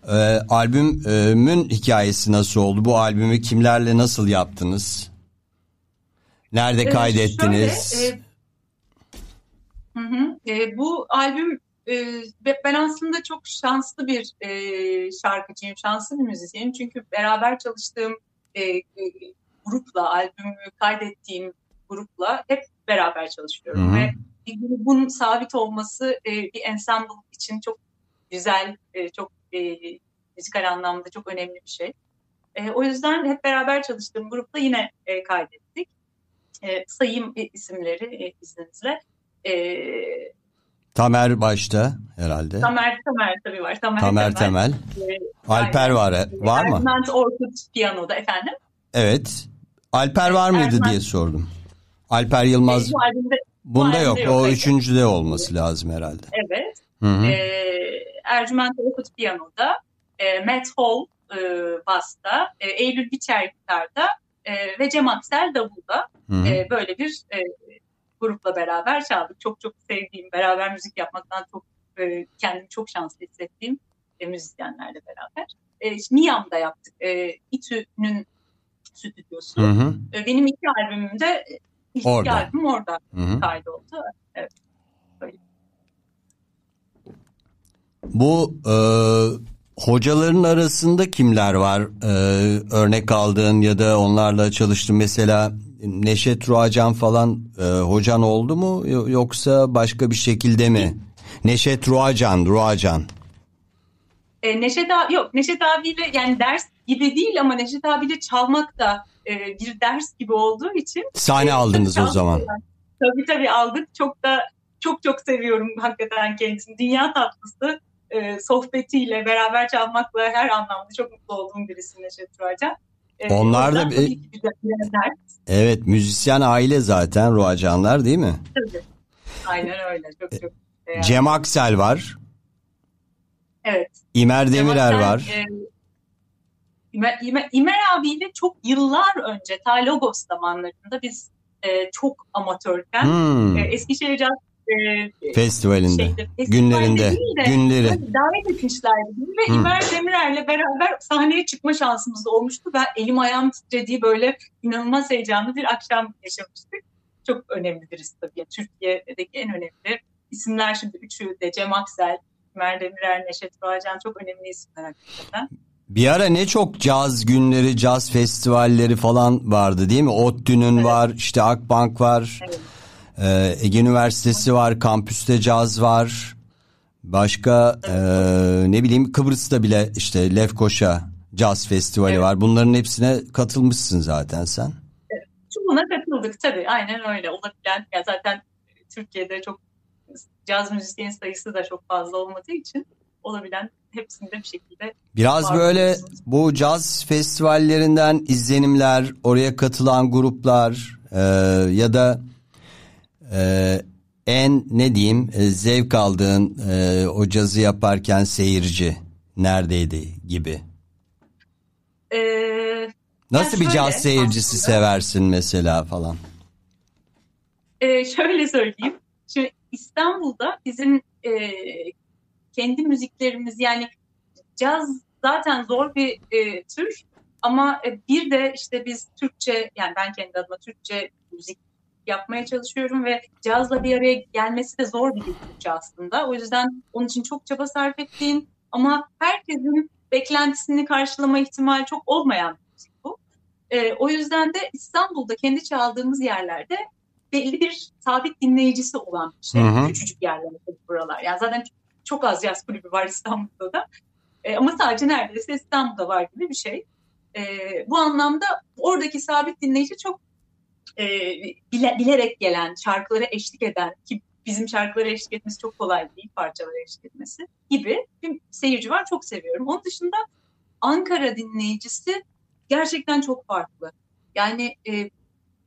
Ee, albümün hikayesi nasıl oldu? Bu albümü kimlerle nasıl yaptınız? Nerede Ee, kaydettiniz? şöyle, e, hı hı. E, bu albüm e, ben aslında çok şanslı bir e, şarkıcıyım, şanslı bir müzisyenim. Çünkü beraber çalıştığım e, e, grupla, albümü kaydettiğim grupla hep beraber çalışıyorum. Hı hı. Ve grubun sabit olması e, bir ensemble için çok güzel, e, çok e, müzikal anlamda çok önemli bir şey. E, o yüzden hep beraber çalıştığım grupla yine e, kaydettik. E, sayayım e, isimleri e, izninizle. E, Tamer başta herhalde. Tamer Tamer tabii var. Tamer, Tamer Temel. E, Alper var var mı? Ercüment Orkut piyanoda efendim. Evet. Alper var mıydı Ercüment- diye sordum. Alper Yılmaz E, bu albümde bunda bu yok. albümde O hayır. üçüncüde olması lazım herhalde. evet. Hı hı. E, Ercüment Orkut piyanoda. E, Matt Hall e, basta. E, Eylül Biçer gitarda. E, ve Cem Aksel davulda. Hı. E, böyle bir e, grupla beraber çaldık. Çok çok sevdiğim, beraber müzik yapmaktan çok e, kendimi çok şanslı hissettiğim e, müzisyenlerle beraber. E, Niyam'da yaptık. E, İTÜ'nün stüdyosu. Hı hı. E, benim iki albümüm de e, ilk Orada. iki albümüm orada Hı hı. kaydoldu. Bu e, hocaların arasında kimler var? E, örnek aldığın ya da onlarla çalıştın. Mesela Neşet Ruacan falan e, hocan oldu mu Yo- yoksa başka bir şekilde mi? Neşet Ruacan, Ruacan. E, Neşet abi yok Neşet abiyle yani ders gibi değil ama Neşet abiyle çalmak da e, bir ders gibi olduğu için Sahne e, aldınız o çaldık zaman. Tabii tabii aldık. Çok da çok çok seviyorum hakikaten kendisini. Dünya tatlısı e, sohbetiyle beraber çalmakla her anlamda çok mutlu olduğum birisi Neşet Ruacan. E, Onlar da bir- bilenler. Evet müzisyen aile zaten Ruacanlar değil mi? Tabii. Aynen öyle. Çok çok. değerli. Cem Aksel var. Evet. İmer Demirer Sen, var. e, İmer, İmer, İmer abiyle çok yıllar önce ta Logos zamanlarında biz e, çok amatörken Hmm, e, Eskişehir Caz e, Festivalinde. şeyde, Günlerinde. de, Günleri. hani davet etmişlerdi ve Hı. İmer Demirer'le beraber sahneye çıkma şansımız olmuştu. Ben elim ayağım titrediği böyle inanılmaz heyecanlı bir akşam yaşamıştık. Çok önemli birisi tabii. Yani Türkiye'deki en önemli isimler şimdi üçü de Cem Aksel, İmer Demirer, Neşet Bağcan çok önemli isimler hakikaten. Bir ara ne çok caz günleri, caz festivalleri falan vardı değil mi? ODTÜ'nün Evet. var, işte Akbank var, Evet. E, Ege Üniversitesi var, kampüste caz var. Başka e, ne bileyim Kıbrıs'ta bile işte Lefkoşa Caz Festivali Evet. var. Bunların hepsine katılmışsın zaten sen. Çoğuna katıldık tabii. Aynen öyle. Olabilen ya zaten Türkiye'de çok caz müzisyen sayısı da çok fazla olmadığı için olabilen hepsinde bir şekilde Biraz böyle bu caz festivallerinden izlenimler, oraya katılan gruplar e, ya da e, en ne diyeyim e, zevk aldığın e, o cazı yaparken seyirci neredeydi gibi. Ee, Nasıl bir caz seyircisi aslında- seversin mesela falan? e, şöyle söyleyeyim. Şimdi İstanbul'da bizim e, kendi müziklerimiz yani caz zaten zor bir e, tür ama e, bir de işte biz Türkçe yani ben kendi adıma Türkçe müzik yapmaya çalışıyorum ve cazla bir araya gelmesi de zor bir Türkçe aslında. O yüzden onun için çok çaba sarf ettiğim ama herkesin beklentisini karşılama ihtimali çok olmayan bu. E, o yüzden de İstanbul'da kendi çaldığımız yerlerde belli bir sabit dinleyicisi olan bir şey. Hı hı. Küçücük yerler buralar. Yani zaten çok az caz kulübü var İstanbul'da da. E, ama sadece neredeyse İstanbul'da var gibi bir şey. E, bu anlamda oradaki sabit dinleyici çok e, bile, bilerek gelen, şarkılara eşlik eden ki bizim şarkılara eşlik etmesi çok kolay değil, parçalara eşlik etmesi gibi bir seyirci var. Çok seviyorum. Onun dışında Ankara dinleyicisi gerçekten çok farklı. Yani e,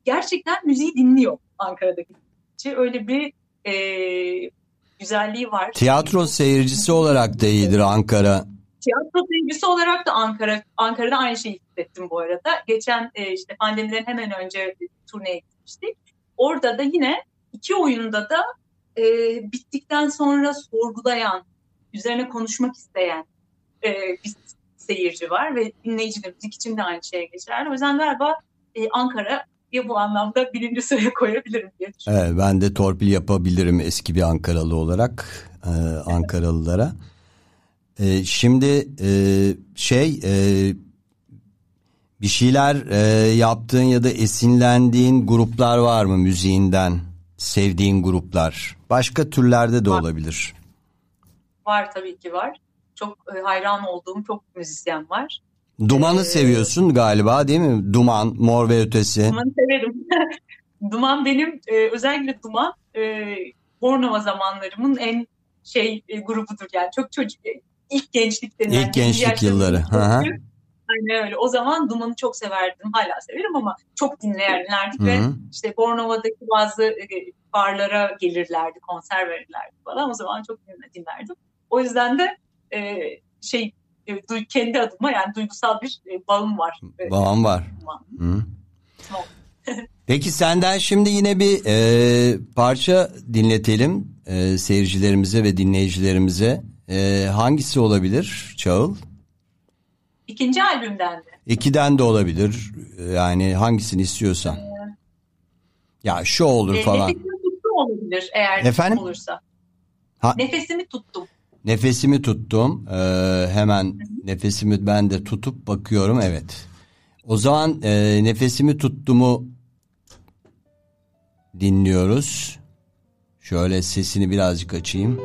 gerçekten müziği dinliyor Ankara'daki dinleyici. Öyle bir e, güzelliği var. Tiyatro seyircisi olarak da iyidir Ankara. Tiyatro seyircisi olarak da Ankara Ankara'da aynı şeyi hissettim bu arada. Geçen e, işte pandemiden hemen önce turneye gitmiştik. Orada da yine iki oyunda da e, bittikten sonra sorgulayan, üzerine konuşmak isteyen e, bir seyirci var ve dinleyici de müzik için de aynı şeye geçerli. O yüzden galiba e, Ankara ya bu anlamda birinci sıraya koyabilirim diye düşünüyorum. Evet, ben de torpil yapabilirim eski bir Ankaralı olarak e, Ankaralılara. E, şimdi e, şey e, bir şeyler e, yaptığın ya da esinlendiğin gruplar var mı müziğinden? Sevdiğin gruplar. Başka türlerde de Var. olabilir. Var tabii ki var. Çok e, hayran olduğum çok müzisyen var. Duman'ı Ee, seviyorsun galiba değil mi? Duman, Mor ve Ötesi. Duman'ı severim. Duman benim e, özellikle Duman e, Bornova zamanlarımın en şey e, grubudur yani çok çocuk ilk gençlik denen. İlk gençlik yılları. Aynen öyle. O zaman Duman'ı çok severdim. Hala severim ama çok dinlerdik Hı ve işte Bornova'daki bazı e, barlara gelirlerdi, konser verirlerdi falan. O zaman çok dinlerdim. O yüzden de e, şey e, kendi adıma yani duygusal bir e, bağım var. e, Bağım var. Hı. Peki senden şimdi yine bir e, parça dinletelim e, seyircilerimize ve dinleyicilerimize. E, hangisi olabilir Çağıl? İkinci albümden de. İkiden de olabilir. Yani hangisini istiyorsan. Ya şu olur E, falan. Nefesimi tuttum olabilir eğer Efendim? olursa. Ha- Nefesimi tuttum. Nefesimi tuttum. E, hemen nefesimi ben de tutup bakıyorum. Evet. O zaman e, nefesimi tuttumu dinliyoruz. Şöyle sesini birazcık açayım.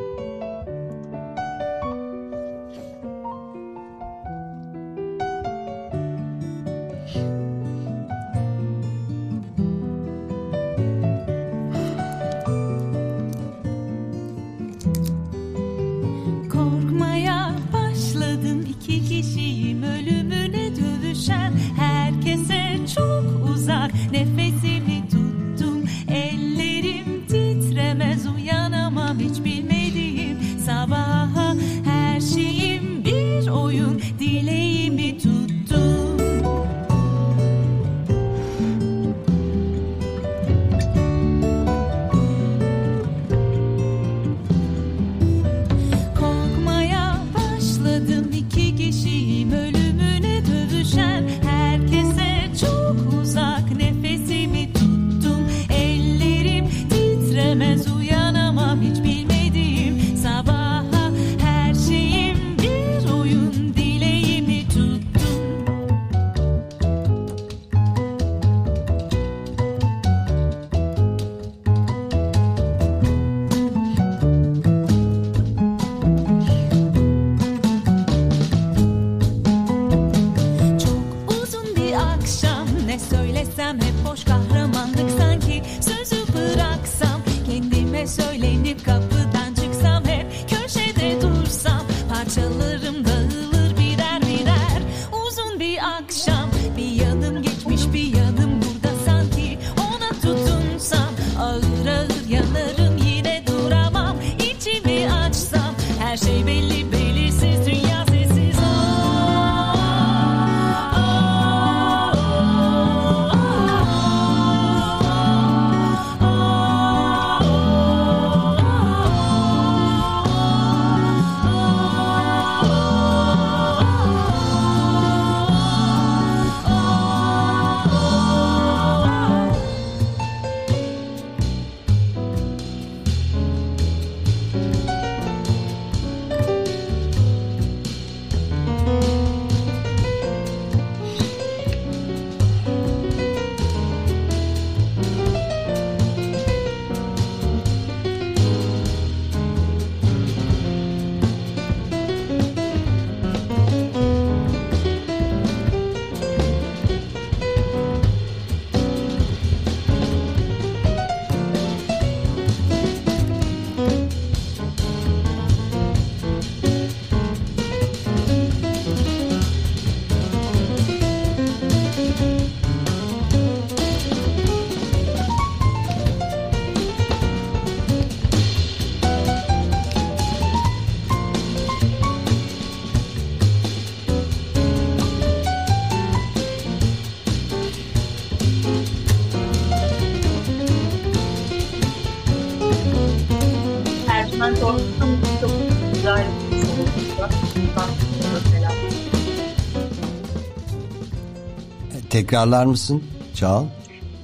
Tekrarlar mısın Çağal?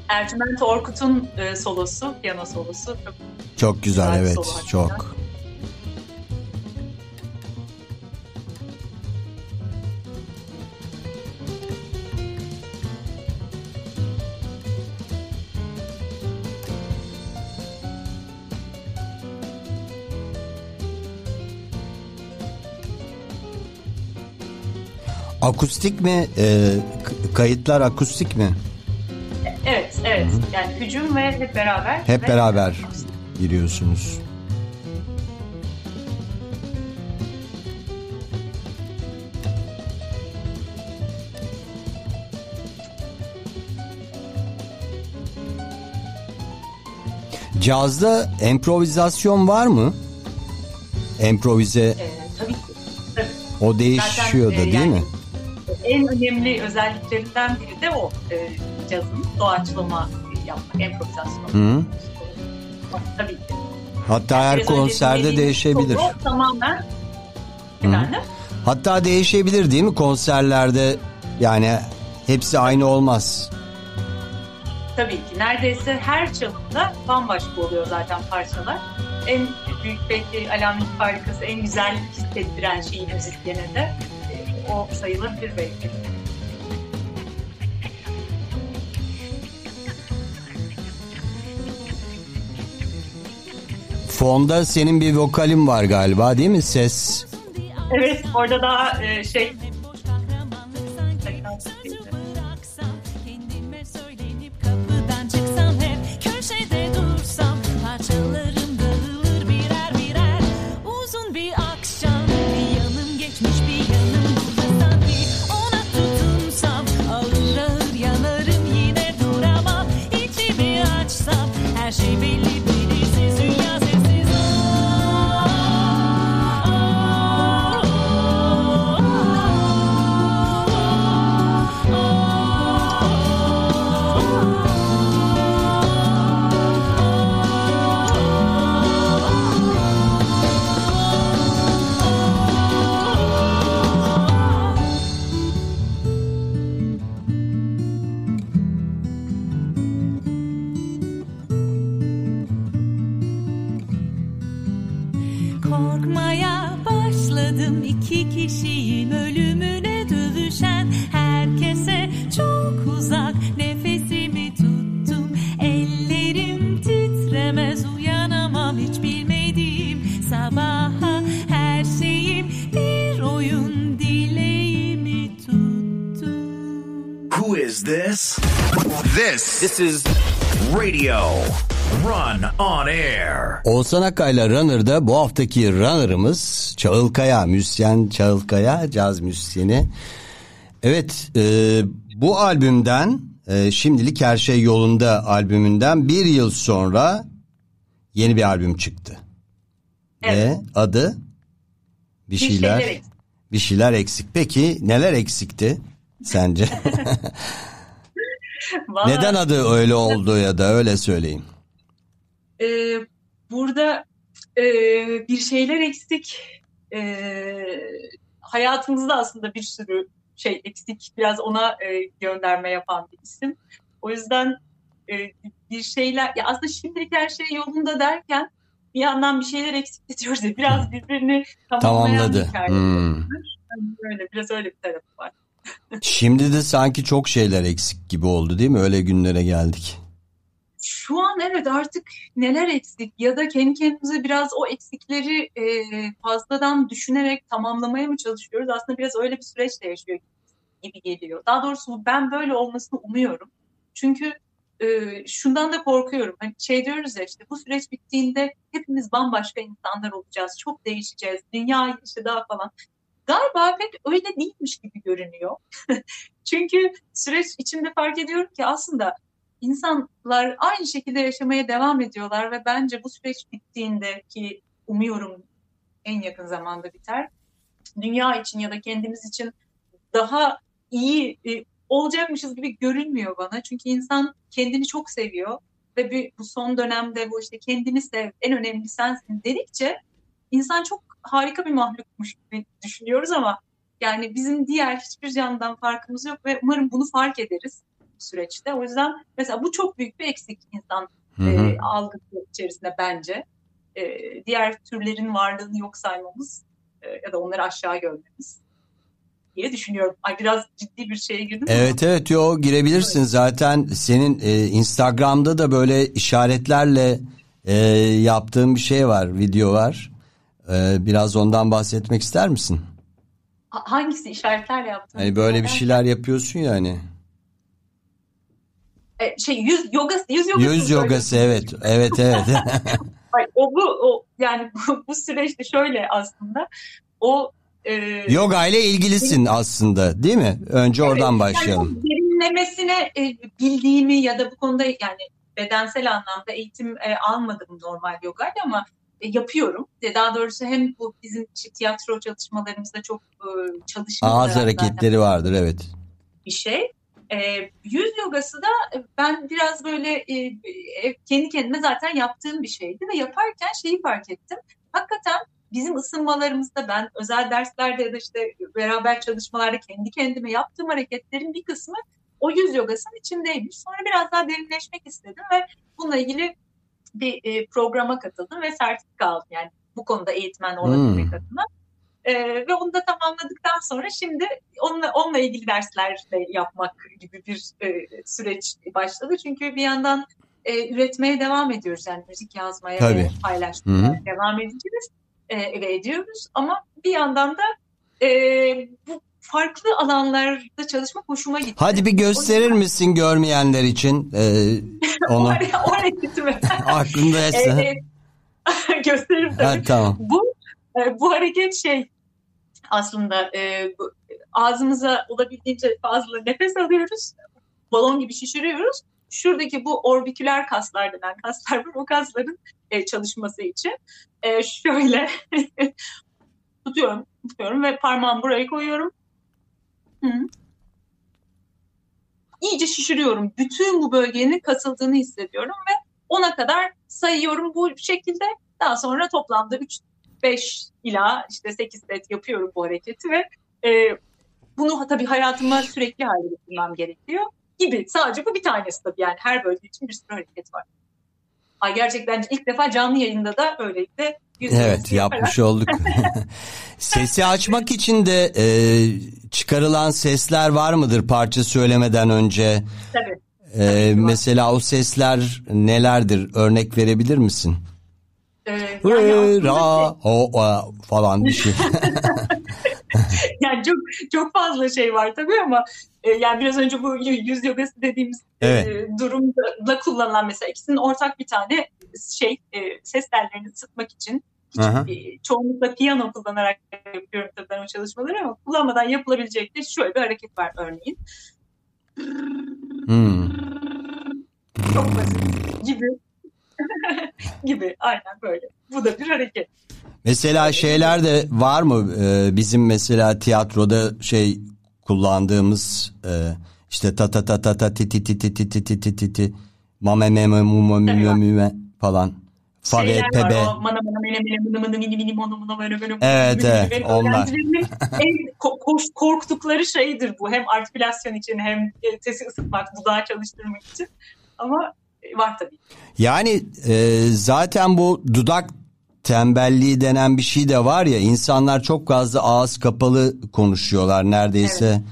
Ercüment Orkut'un e, solosu, piyano solosu çok Çok güzel Güzel evet solo çok. Akustik mi? K- kayıtlar akustik mi? Evet, evet. Yani hücum ve hep beraber. Hep ve- beraber giriyorsunuz. Cazda improvizasyon var mı? Improvize Ee, tabii ki. Tabii. o değişiyor da Zaten, e, değil yani mi? En önemli özelliklerinden biri de o e, cazın doğaçlama yapmak, improvizasyon. Hı. Tabii ki. Hatta her Biraz konserde değişebilir. solo Tamamen efendim. Hatta değişebilir değil mi konserlerde? Yani hepsi aynı olmaz. Tabii ki. Neredeyse her çalımda bambaşka oluyor zaten parçalar. En büyük belki alamet farikası, en güzel hissettiren şey müzisyene de o sayılabilir belki. Fonda senin bir vokalin var galiba değil mi? Ses. Evet, orada daha e, şey is this? This. This is Radio Run on Air. Oğuzhan Akay'la Runner'da bu haftaki Runner'ımız Çağıl Kaya, müzisyen Çağıl Kaya, caz müzisyeni. Evet, e, bu albümden e, şimdilik her şey yolunda albümünden bir yıl sonra yeni bir albüm çıktı. Evet. Ve adı bir şeyler bir şeyler eksik. Peki neler eksikti sence? Vallahi, Neden adı öyle oldu ya da öyle söyleyeyim. e, burada e, bir şeyler eksik. E, hayatımızda aslında bir sürü şey eksik. Biraz ona e, gönderme yapan bir isim. O yüzden e, bir şeyler ya aslında şimdilik her şey yolunda derken bir yandan bir şeyler eksik diyoruz ya biraz birbirini tamamlayan bir Tamamladı. hikaye. Hmm. Yani Böyle biraz öyle bir tarafı var. Şimdi de sanki çok şeyler eksik gibi oldu değil mi? Öyle günlere geldik. Şu an evet artık neler eksik ya da kendi kendimize biraz o eksikleri e, fazladan düşünerek tamamlamaya mı çalışıyoruz? Aslında biraz öyle bir süreçle yaşıyor gibi geliyor. Daha doğrusu ben böyle olmasını umuyorum. Çünkü e, şundan da korkuyorum. Hani şey diyoruz ya işte bu süreç bittiğinde hepimiz bambaşka insanlar olacağız. Çok değişeceğiz. Dünya işte daha falan. Galiba pek öyle değilmiş gibi görünüyor. Çünkü süreç içinde fark ediyorum ki aslında insanlar aynı şekilde yaşamaya devam ediyorlar ve bence bu süreç bittiğinde ki umuyorum en yakın zamanda biter. Dünya için ya da kendimiz için daha iyi e, olacakmışız gibi görünmüyor bana. Çünkü insan kendini çok seviyor ve bir, bu son dönemde bu işte kendini sev, en önemli sensin dedikçe insan çok harika bir mahlukmuş gibi düşünüyoruz ama yani bizim diğer hiçbir canlıdan farkımız yok ve umarım bunu fark ederiz süreçte. O yüzden mesela bu çok büyük bir eksik insan Hı hı. e, algısı içerisinde bence. E, diğer türlerin varlığını yok saymamız e, ya da onları aşağı görmemiz diye düşünüyorum. Ay biraz ciddi bir şeye girdim ama Evet evet yo girebilirsin zaten senin e, Instagram'da da böyle işaretlerle e, yaptığın bir şey var video var. E, biraz ondan bahsetmek ister misin? ha- hangisi işaretler yaptın? Hani böyle bir şeyler yapıyorsun ya hani. E, şey yüz yogası, yüz yogası. Yüz yogası evet evet evet. O bu o yani bu, bu süreçte şöyle aslında o e, Yoga ile ilgilisin aslında değil mi? Önce oradan başlayalım. Yani derinlemesine e, bildiğimi ya da bu konuda yani bedensel anlamda eğitim e, almadım normal yogayla ama yapıyorum. E, daha doğrusu hem bu bizim tiyatro çalışmalarımızda çok e, çalışma Ağız hareketleri vardır evet. bir şey. E, yüz yogası da e, ben biraz böyle e, e, kendi kendime zaten yaptığım bir şeydi ve yaparken şeyi fark ettim. Hakikaten bizim ısınmalarımızda ben özel derslerde ya da işte beraber çalışmalarda kendi kendime yaptığım hareketlerin bir kısmı o yüz yogasının içindeymiş. Sonra biraz daha derinleşmek istedim ve bununla ilgili bir e, programa katıldım ve sertifika aldım. Yani bu konuda eğitmen olabilmek adına. E, ve onu da tamamladıktan sonra şimdi onunla, onunla ilgili dersler de yapmak gibi bir e, süreç başladı. Çünkü bir yandan e, üretmeye devam ediyoruz. Yani müzik yazmaya Tabii. ve paylaşmaya hı. devam edeceğiz e, ve ediyoruz. Ama bir yandan da e, bu farklı alanlarda çalışmak hoşuma gitti. Hadi bir gösterir misin görmeyenler için e, o, onu hare- o hareketimi aklındaysa. e, e, gösteririm tabii. Ha, tamam. Bu e, bu hareket şey aslında e, bu, ağzımıza olabildiğince fazla nefes alıyoruz. Balon gibi şişiriyoruz. Şuradaki bu orbiküler kaslar denen kaslar var. O kasların e, çalışması için. E, şöyle tutuyorum, tutuyorum ve parmağımı buraya koyuyorum. Hı. İyice şişiriyorum. Bütün bu bölgenin kasıldığını hissediyorum ve ona kadar sayıyorum bu şekilde. Daha sonra toplamda 3 5 ila işte 8 set yapıyorum bu hareketi ve e, bunu tabii hayatıma sürekli hale getirmem gerekiyor gibi. Sadece bu bir tanesi tabii yani her bölge için bir sürü hareket var. Ay gerçekten ilk defa canlı yayında da böylelikle Evet yaparak- yapmış olduk. Sesi açmak için de e, çıkarılan sesler var mıdır parça söylemeden önce? Tabii. E, mesela o sesler nelerdir? Örnek verebilir misin? Ee, yani, ra, o, o falan bir şey. çok fazla şey var tabii ama e, yani biraz önce bu yüz yogası dediğimiz Evet. e, durumda kullanılan mesela ikisinin ortak bir tane şey e, ses tellerini sıkmak için Aha. e, çoğunlukla piyano kullanarak yapıyorum tabii ben o çalışmaları ama kullanmadan yapılabilecek de şöyle bir hareket var örneğin. Hmm. Çok basit gibi. Gibi aynen böyle. Bu da bir hareket. Mesela şeyler de var mı Ee, bizim mesela tiyatroda şey kullandığımız e, işte ta ta ta ta ta ti ti ti ti ti ti ti ti ti ti mame me me mu mu mü mü me falan. Fa ve pe be. Evet, evet, onlar. en ko- ko- korktukları şeydir bu. Hem artikülasyon için hem e, sesi ısıtmak, dudağı çalıştırmak için. Ama e, var tabii. Yani e, zaten bu dudak tembelliği denen bir şey de var ya insanlar çok fazla ağız kapalı konuşuyorlar neredeyse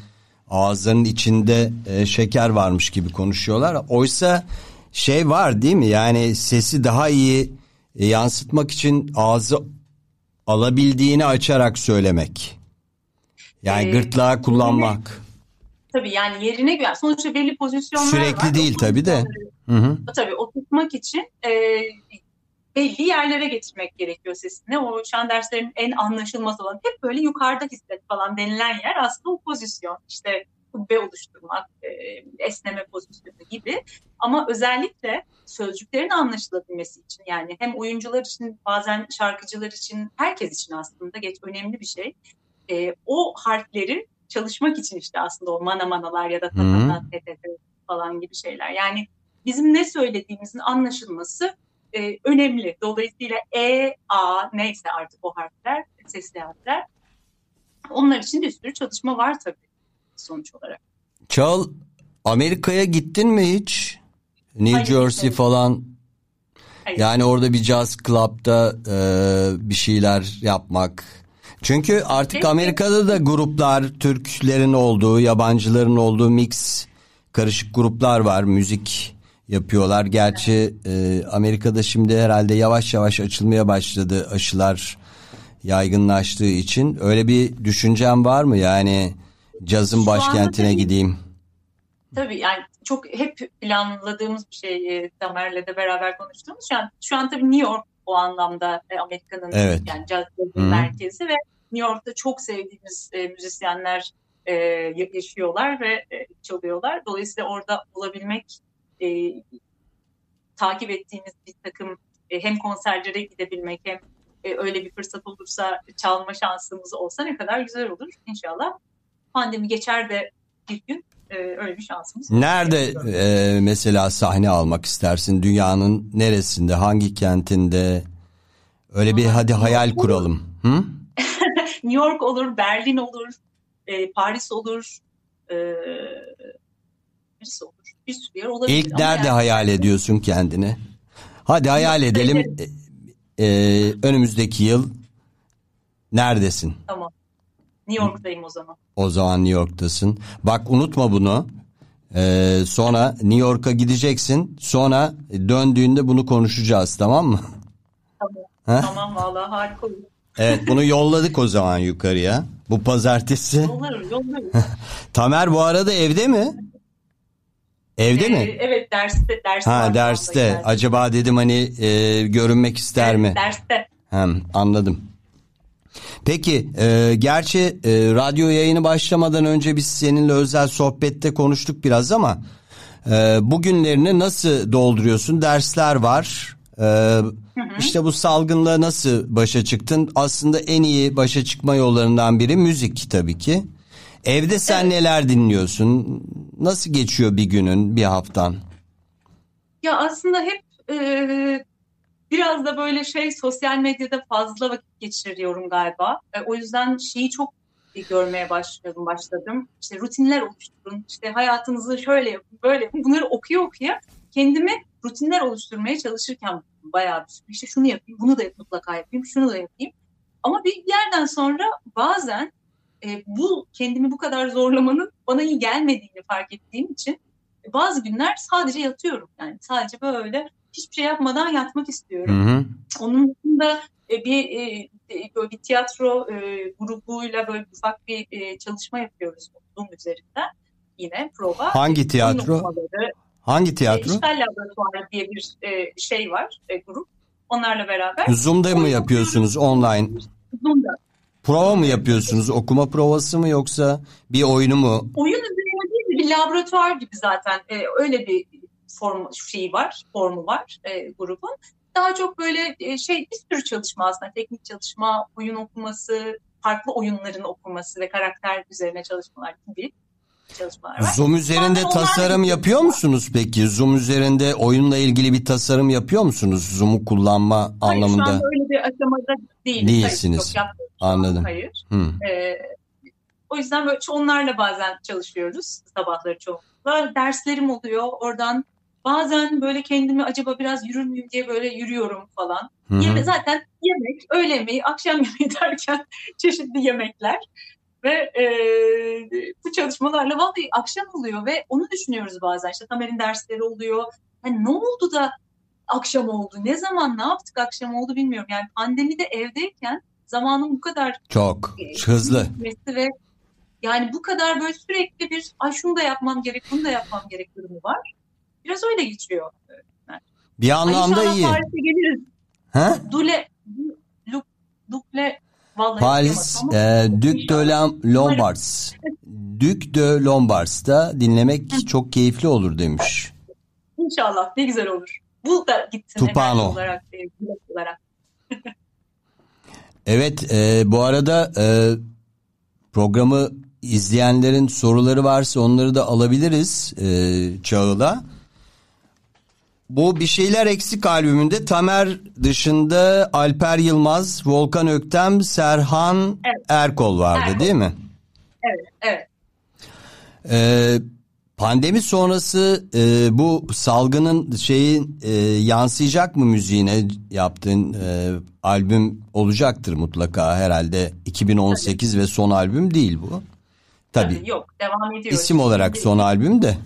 ağızlarının içinde e, şeker varmış gibi konuşuyorlar. Oysa şey var değil mi yani sesi daha iyi e, yansıtmak için ağzı alabildiğini açarak söylemek. Yani Ee, gırtlağı kullanmak. Tabii yani yerine göre. Sonuçta belli pozisyonlar var. Sürekli değil O tabii de. Hı hı. Tabii oturtmak için e, belli yerlere getirmek gerekiyor sesini. O şan derslerinin en anlaşılmaz olan hep böyle yukarıda hisset falan denilen yer aslında o pozisyon. İşte kubbe oluşturmak, e, esneme pozisyonu gibi. Ama özellikle sözcüklerin anlaşılabilmesi için yani hem oyuncular için bazen şarkıcılar için herkes için aslında geç önemli bir şey. E, o harfleri çalışmak için işte aslında o mana manalar ya da tetete falan gibi şeyler. Yani bizim ne söylediğimizin anlaşılması e, önemli. Dolayısıyla E, A neyse artık o harfler, sesli harfler. Onlar için bir sürü çalışma var tabii sonuç olarak. Çağıl Amerika'ya gittin mi hiç? New Hayır, Jersey gitmedim. falan. Hayır. Yani orada bir jazz club'da e, bir şeyler yapmak. Çünkü artık Peki. Amerika'da da gruplar, Türklerin olduğu, yabancıların olduğu mix, karışık gruplar var. Müzik yapıyorlar. Gerçi e, Amerika'da şimdi herhalde yavaş yavaş açılmaya başladı aşılar yaygınlaştığı için. Öyle bir düşüncen var mı? Yani cazın Şu başkentine tabii- gideyim. Tabii yani çok hep planladığımız bir şey e, Tamer'le de beraber konuştuğumuz. Şu an, şu an tabii New York o anlamda e, Amerika'nın Evet. yani caz merkezi ve New York'ta çok sevdiğimiz e, müzisyenler e, ya- yaşıyorlar ve e, çalıyorlar. Dolayısıyla orada olabilmek e, takip ettiğimiz bir takım e, hem konserlere gidebilmek hem e, öyle bir fırsat olursa çalma şansımız olsa ne kadar güzel olur inşallah. Pandemi geçer de bir gün e, öyle bir şansımız. Nerede e, mesela sahne almak istersin? Dünyanın neresinde? Hangi kentinde? Öyle bir hadi hayal kuralım. Hı? New York olur, Berlin olur, e, Paris olur, e, neresi olur? Bir sürü yer olabilir. İlk nerede yani- hayal ediyorsun kendini? Hadi hayal edelim. ederim. E, önümüzdeki yıl neredesin? Tamam. New York'tayım o zaman. O zaman New York'tasın. Bak unutma bunu. E, sonra New York'a gideceksin. Sonra döndüğünde bunu konuşacağız tamam mı? Tamam. Ha? Tamam vallahi harika olur. Evet bunu yolladık o zaman yukarıya. Bu pazartesi. Yollarım, yollarım. Tamer bu arada evde mi? Evde Ee, mi? Evet derste. derste Ha derste. Acaba dedim hani e, görünmek ister Evet, mi? Derste. Hem anladım. Peki, e, gerçi e, radyo yayını başlamadan önce biz seninle özel sohbette konuştuk biraz ama e, bugünlerini nasıl dolduruyorsun? Dersler var. E, işte bu salgınla nasıl başa çıktın? Aslında en iyi başa çıkma yollarından biri müzik tabii ki. Evde sen Evet. neler dinliyorsun? Nasıl geçiyor bir günün, bir haftan? Ya aslında hep e, biraz da böyle şey sosyal medyada fazla vakit geçiriyorum galiba. E, o yüzden şeyi çok görmeye başladım başladım. İşte rutinler oluşturun, işte hayatınızı şöyle yapın, böyle yapın. Bunları okuya okuya kendimi rutinler oluşturmaya çalışırken bayağı bir işte şunu yapayım, bunu da mutlaka yapayım, şunu da yapayım. Ama bir yerden sonra bazen e, bu kendimi bu kadar zorlamanın bana iyi gelmediğini fark ettiğim için bazı günler sadece yatıyorum. Yani sadece böyle hiçbir şey yapmadan yatmak Hı istiyorum. hı. Onun dışında e, bir e, böyle bir tiyatro e, grubuyla böyle ufak bir çalışma yapıyoruz Zoom üzerinden. Yine prova. Hangi tiyatro? Hangi tiyatro? İşgal Laboratuvarı diye bir şey var, grup. Onlarla beraber. Zoom'da mı yapıyorsunuz online? Zoom'da. Prova mı yapıyorsunuz? Okuma provası mı yoksa bir oyunu mu? Oyun üzerine değil bir laboratuvar gibi zaten e, öyle bir form şeyi var, formu var e, grubun. Daha çok böyle e, şey bir sürü çalışma aslında teknik çalışma, oyun okuması, farklı oyunların okuması ve karakter üzerine çalışmalar gibi çalışmalar var. Zoom üzerinde Sonra tasarım yapıyor musunuz peki? Zoom üzerinde oyunla ilgili bir tasarım yapıyor musunuz? Zoom'u kullanma Hayır, şu anlamında. anda öyle bir aşamada değiliz. Değilsiniz. Hayır, şu an. Anladım. Hayır. Hı. Ee, o yüzden böyle onlarla bazen çalışıyoruz sabahları çoğunlukla. Derslerim oluyor oradan. Bazen böyle kendimi acaba biraz yürür müyüm diye böyle yürüyorum falan. Hı hı. Yeme, zaten yemek, öğle yemeği, akşam yemeği derken çeşitli yemekler. Ve e, bu çalışmalarla vallahi akşam oluyor ve onu düşünüyoruz bazen. İşte Tamer'in dersleri oluyor. Hani ne oldu da akşam oldu? Ne zaman ne yaptık akşam oldu bilmiyorum. Yani pandemide evdeyken zamanın bu kadar Çok e, hızlı. ve yani bu kadar böyle sürekli bir ay şunu da yapmam gerek, bunu da yapmam gerek durumu var. Biraz öyle geçiyor. Bir Ay anlamda inşallah iyi. Paris'e geliriz. Ha? Dule, du, Dukle vallahi Paris, e, Duc de Lombards. Duc de Lombards'ta dinlemek çok keyifli olur demiş. İnşallah ne güzel olur. Bu da gitsin Tupano. olarak, e, olarak. Evet, e, bu arada e, programı izleyenlerin soruları varsa onları da alabiliriz e, Çağıl'a. Bu Bir Şeyler Eksik albümünde Tamer dışında Alper Yılmaz, Volkan Öktem, Serhan Evet. Erkol vardı Erkol. değil mi? Evet, evet. Ee, pandemi sonrası e, bu salgının şeyin e, yansıyacak mı müziğine yaptığın e, albüm olacaktır mutlaka herhalde 2018 ve son albüm değil bu. Tabii, Tabii, yok devam ediyor. isim olarak son albüm de. Tabii,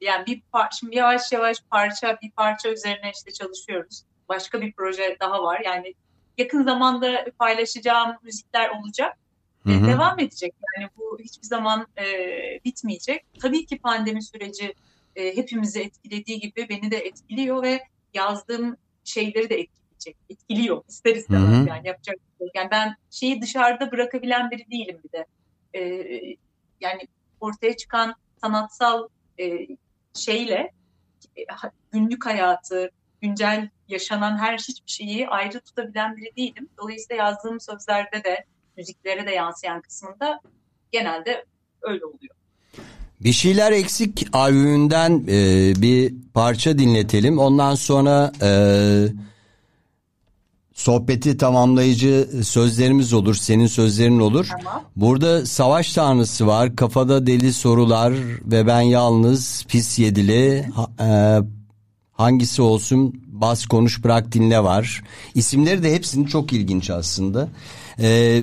yani bir par şimdi yavaş yavaş parça bir parça üzerine işte çalışıyoruz. Başka bir proje daha var. Yani yakın zamanda paylaşacağım müzikler olacak. Hı hı. Devam edecek. Yani bu hiçbir zaman e, bitmeyecek. Tabii ki pandemi süreci e, hepimizi etkilediği gibi beni de etkiliyor ve yazdığım şeyleri de etkileyecek. Etkiliyor ister istemez Hı hı. yani yapacak şey. Yani ben şeyi dışarıda bırakabilen biri değilim bir de. E, yani ortaya çıkan sanatsal e, şeyle e, günlük hayatı, güncel yaşanan her hiçbir şeyi ayrı tutabilen biri değilim. Dolayısıyla yazdığım sözlerde de müziklere de yansıyan kısmında genelde öyle oluyor. Bir Şeyler Eksik albümünden e, bir parça dinletelim. Ondan sonra e, sohbeti tamamlayıcı sözlerimiz olur. Senin sözlerin olur. Tamam. Burada savaş tanrısı var. Kafada deli sorular ve ben yalnız pis yedili. Ha- e, hangisi olsun bas konuş bırak dinle var. İsimleri de hepsinin çok ilginç aslında. E,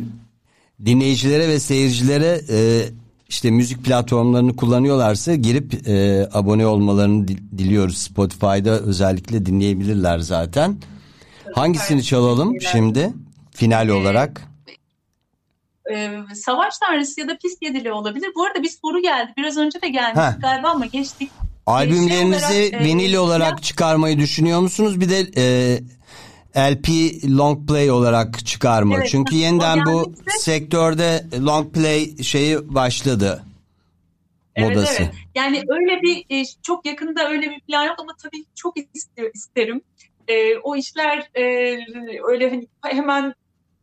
dinleyicilere ve seyircilere e, işte müzik platformlarını kullanıyorlarsa girip e, abone olmalarını di- diliyoruz. Spotify'da özellikle dinleyebilirler zaten. Hangisini çalalım şimdi final olarak? Ee, savaş tanrısı ya da pis yedili olabilir. Bu arada bir soru geldi. Biraz önce de gelmiş Heh. galiba ama geçtik. Albümlerinizi Şey olarak, e, vinil olarak ya- çıkarmayı düşünüyor musunuz? Bir de e, LP long play olarak çıkarma. Evet, Çünkü yeniden bu sektörde long play şeyi başladı. Evet, Modası. evet. Yani öyle bir e, çok yakında öyle bir plan yok ama tabii çok istiyor, isterim. E, o işler e, öyle hani hemen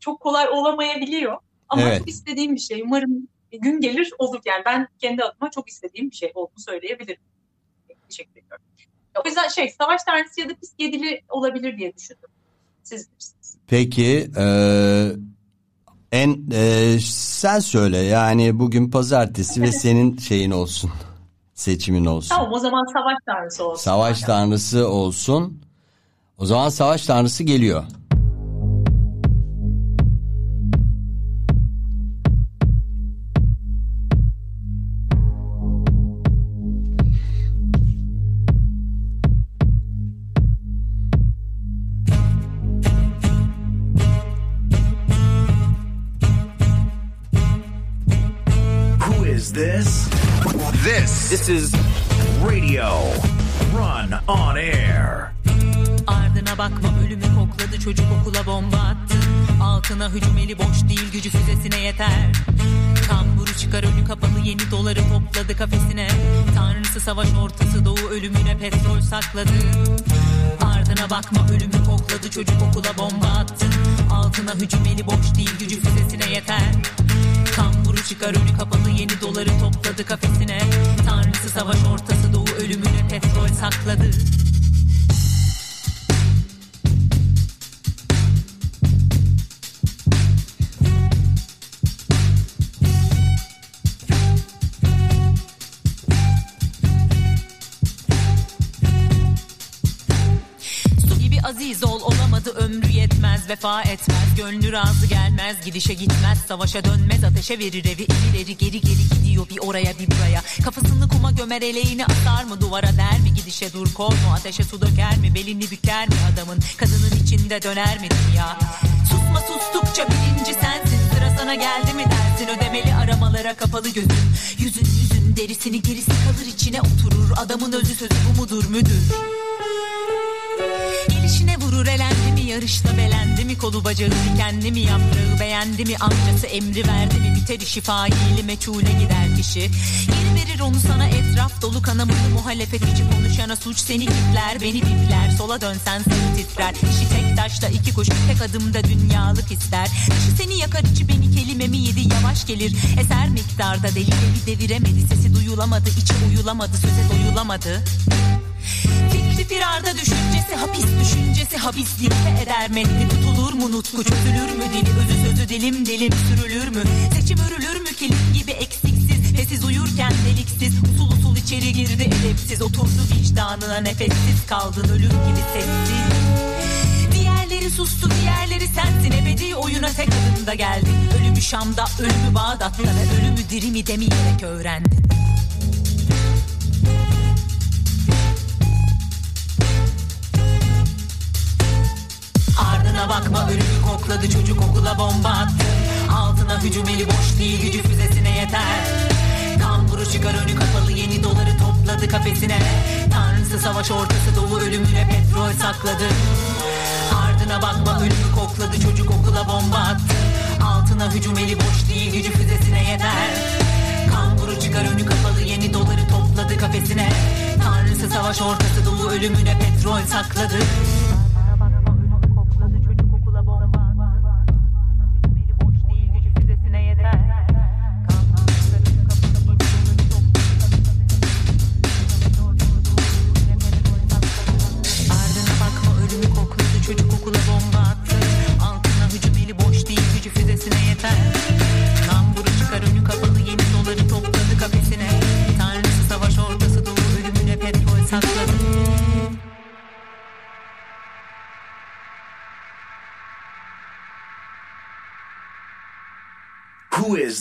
çok kolay olamayabiliyor. Ama Evet. çok istediğim bir şey. Umarım gün gelir olur. Yani ben kendi adıma çok istediğim bir şey olduğunu söyleyebilirim. Teşekkür ediyorum. O yüzden şey savaş tanrısı ya da pis yedili olabilir diye düşündüm. Siz bilirsiniz. Peki e, en e, sen söyle yani bugün pazartesi ve senin şeyin olsun. Seçimin olsun. Tamam o zaman savaş tanrısı olsun. Savaş tanrısı olsun. O zaman savaş tanrısı geliyor. Who is this? This. This is Radio bakma ölümü kokladı çocuk okula bomba attı. Altına hücum eli boş değil gücü füzesine yeter. Kamburu çıkar önü kapalı yeni doları topladı kafesine. Tanrısı savaş ortası doğu ölümüne petrol sakladı. Ardına bakma ölümü kokladı çocuk okula bomba attı. Altına hücum eli boş değil gücü füzesine yeter. Kamburu çıkar önü kapalı yeni doları topladı kafesine. Tanrısı savaş ortası doğu ölümüne petrol sakladı vefa etmez. Gönlü razı gelmez gidişe gitmez. Savaşa dönmez ateşe verir evi. İleri geri geri gidiyor bir oraya bir buraya. Kafasını kuma gömer eleğini atar mı? Duvara der mi? Gidişe dur kol mu? Ateşe su döker mi? Belini büker mi adamın? Kadının içinde döner mi dünya? Susma sustukça birinci sensin. Sıra sana geldi mi dersin? Ödemeli aramalara kapalı gözün. Yüzün yüzün derisini gerisi kalır içine oturur. Adamın özü sözü bu mudur müdür Gelişine vurur elendi mi yarışta belendi mi? Kolu bacağı kendi mi? Yaprağı beğendi mi? Amcası emri verdi mi? Biter işi faili meçhule gider kişi. Geri verir onu sana etraf dolu kanamalı muhalefet içi konuşana suç seni kitler. Beni bipler sola dönsen seni titrer. İşi tek taşta iki kuş tek adımda dünyalık ister. Dışı seni yakar içi beni kelimemi yedi? Yavaş gelir. Eser miktarda deli deli deviremedi. Sesi duyulamadı içi uyulamadı. Söze doyulamadı Fikri firarda düşüncesi hapis düşüncesi habis dikte eder metni tutulur mu nutku? Çözülür mü dili? Özü sözü dilim dilim sürülür mü? Seçim örülür mü? Kilim gibi eksiksiz. Sessiz uyurken deliksiz. Usul usul içeri girdi edepsiz. Oturdu vicdanına nefessiz. Kaldın ölüm gibi sessiz Diğerleri sustu diğerleri sensin. Ebedi oyuna tek adımda geldin Ölümü Şam'da ölümü Bağdat'ta ve ölümü diri mi demeyerek öğrendin Ardına bakma ölümü kokladı çocuk okula bomba attı. Altına hücum eli boş değil gücü füzesine yeter. Kamburu çıkar önü kapalı yeni doları topladı kafesine. Tanrısı savaş ortası doğu ölümüne petrol sakladı. Ardına bakma ölümü kokladı çocuk okula bomba attı. Altına hücum eli boş değil gücü füzesine yeter. Kamburu çıkar önü kapalı yeni doları topladı kafesine. Tanrısı savaş ortası doğu ölümüne petrol sakladı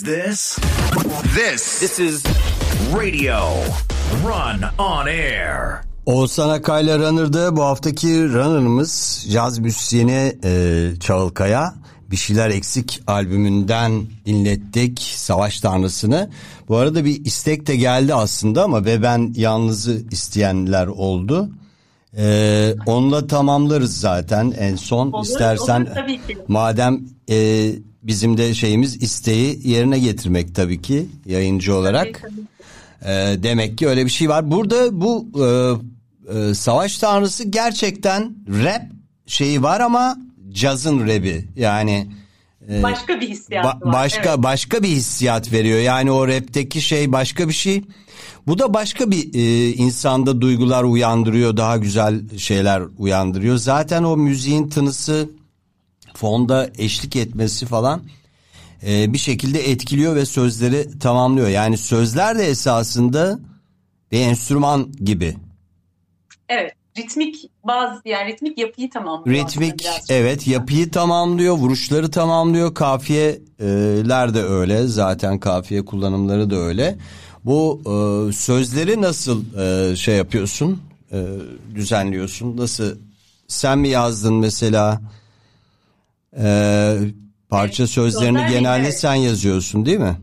this? This. This is Radio Run on Air. Oğuzhan Akay'la Runner'da bu haftaki Runner'ımız caz müzisyeni e, Çağılkaya. Bir şeyler eksik albümünden dinlettik Savaş Tanrısı'nı. Bu arada bir istek de geldi aslında ama ve ben yalnızı isteyenler oldu. E, onunla tamamlarız zaten en son Olur, istersen olur, tabii ki. madem e, bizim de şeyimiz isteği yerine getirmek tabii ki yayıncı olarak. Tabii, Ee, demek ki öyle bir şey var. Burada bu e, e, savaş tanrısı gerçekten rap şeyi var ama cazın rapi. Yani e, Başka bir hissiyat ba- var. başka evet. başka bir hissiyat veriyor. Yani o rapteki şey başka bir şey. Bu da başka bir e, insanda duygular uyandırıyor, daha güzel şeyler uyandırıyor. Zaten o müziğin tınısı, fonda eşlik etmesi falan e, bir şekilde etkiliyor ve sözleri tamamlıyor. Yani sözler de esasında bir enstrüman gibi. Evet. Ritmik bazı yani ritmik yapıyı tamamlıyor. Ritmik evet yapıyı tamamlıyor, vuruşları tamamlıyor. Kafiyeler de öyle. Zaten kafiye kullanımları da öyle. Bu e, sözleri nasıl e, şey yapıyorsun? E, düzenliyorsun? Nasıl sen mi yazdın mesela? E, parça Evet, sözlerini sözler genelde benim, sen yazıyorsun değil mi?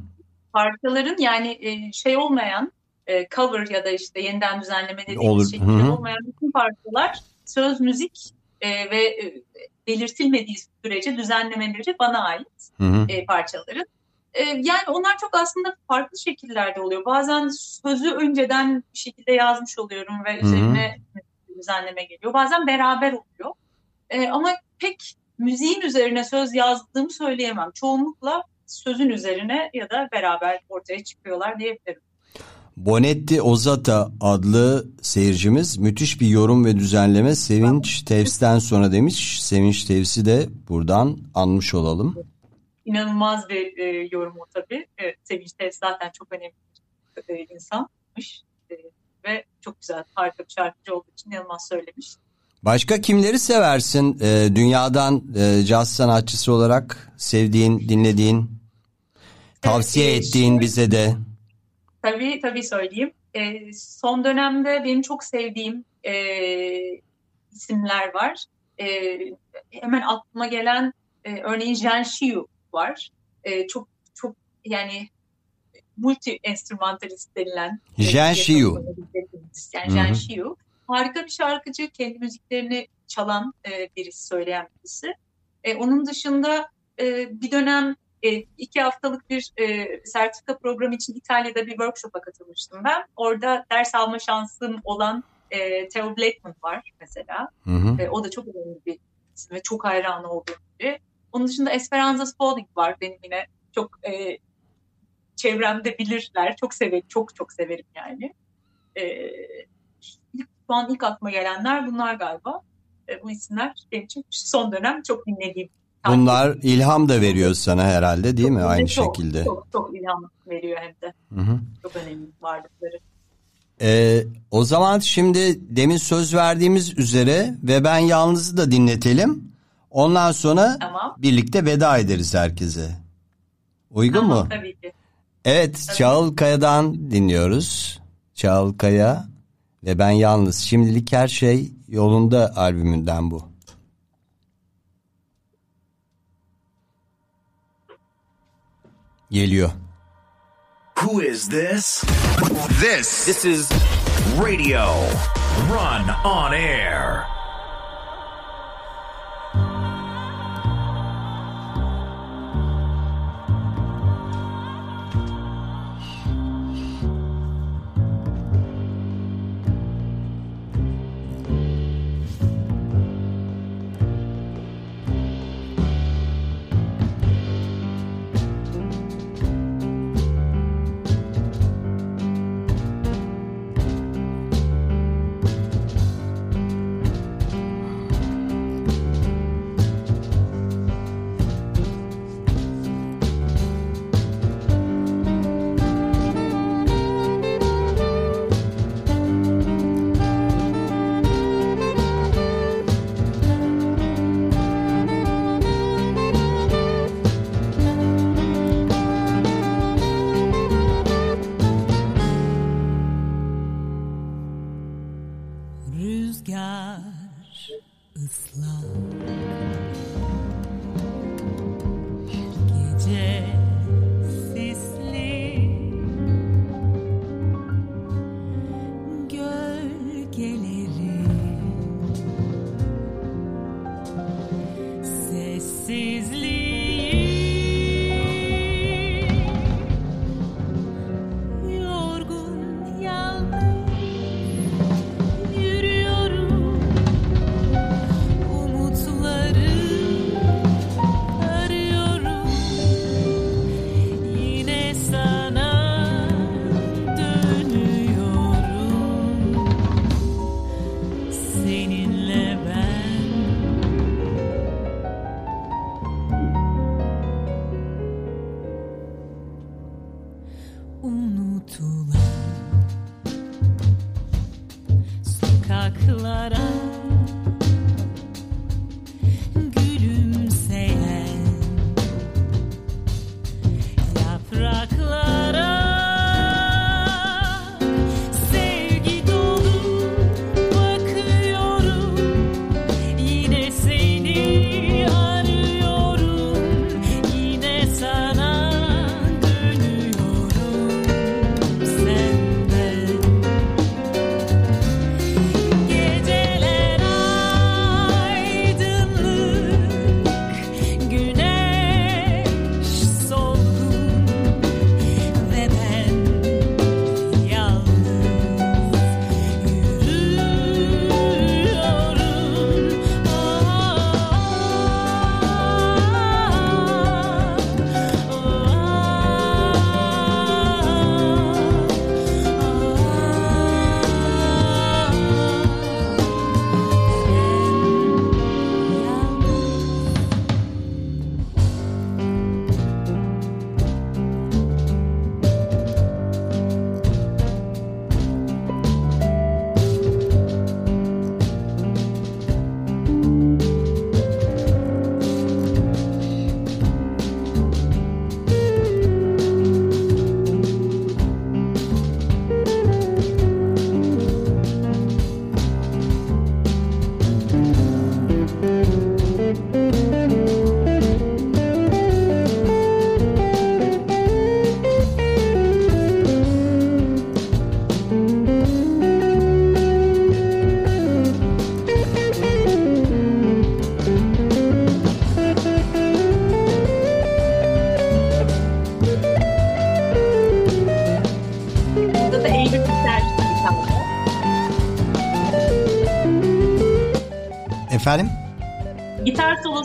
Parçaların yani e, şey olmayan e, cover ya da işte yeniden düzenleme dediğimiz Olur, şekilde hı hı. olmayan bütün parçalar söz, müzik e, ve belirtilmediği sürece düzenlemeleri bana ait Hı hı. e, parçaların. yani onlar çok aslında farklı şekillerde oluyor. Bazen sözü önceden bir şekilde yazmış oluyorum ve üzerine düzenleme geliyor. Bazen beraber oluyor. E, ama pek müziğin üzerine söz yazdığımı söyleyemem. Çoğunlukla sözün üzerine ya da beraber ortaya çıkıyorlar diyebilirim. Bonetti Ozata adlı seyircimiz müthiş bir yorum ve düzenleme Sevinç Tevs'ten sonra demiş. Sevinç Tevs'i de buradan anmış olalım. İnanılmaz bir e, yorum o tabii. Evet, Sevinç Tevs zaten çok önemli bir e, insanmış. E, ve çok güzel, harika bir şarkıcı olduğu için inanılmaz söylemiş. Başka kimleri seversin e, dünyadan e, caz sanatçısı olarak sevdiğin, dinlediğin, tavsiye Evet, ettiğin şimdi- bize de? Tabii tabii söyleyeyim. E, son dönemde benim çok sevdiğim e, isimler var. E, hemen aklıma gelen e, örneğin Jen Shiu var. E, çok çok yani multi enstrümantalist denilen. Jen Shiu. Yani Hı Jen. Shiu. Harika bir şarkıcı, kendi müziklerini çalan e, birisi, söyleyen birisi. E, onun dışında e, bir dönem e, iki haftalık bir e, sertifika programı için İtalya'da bir workshop'a katılmıştım ben. Orada ders alma şansım olan e, Theo Blackman var mesela. Hı hı. E, o da çok önemli bir isim ve çok hayranı olduğum biri. Onun dışında Esperanza Spalding var benim yine çok e, çevremde bilirler. Çok severim, çok çok severim yani. E, şu an ilk aklıma gelenler bunlar galiba. E, bu isimler benim için son dönem çok dinlediğim. Bunlar ilham da veriyor sana herhalde değil mi? Çok, Aynı çok, şekilde. Çok, çok ilham veriyor hem de. Hı hı. Çok önemli varlıkları. Ee, o zaman şimdi demin söz verdiğimiz üzere ve ben yalnızı da dinletelim. Ondan sonra Tamam. birlikte veda ederiz herkese. Uygun Tamam, mu? tabii ki. Evet, Çağıl Kaya'dan dinliyoruz. Çağıl Kaya ve ben yalnız. Şimdilik her şey yolunda albümünden bu. Geliyor. Who is this? This. This is Radio Run on Air.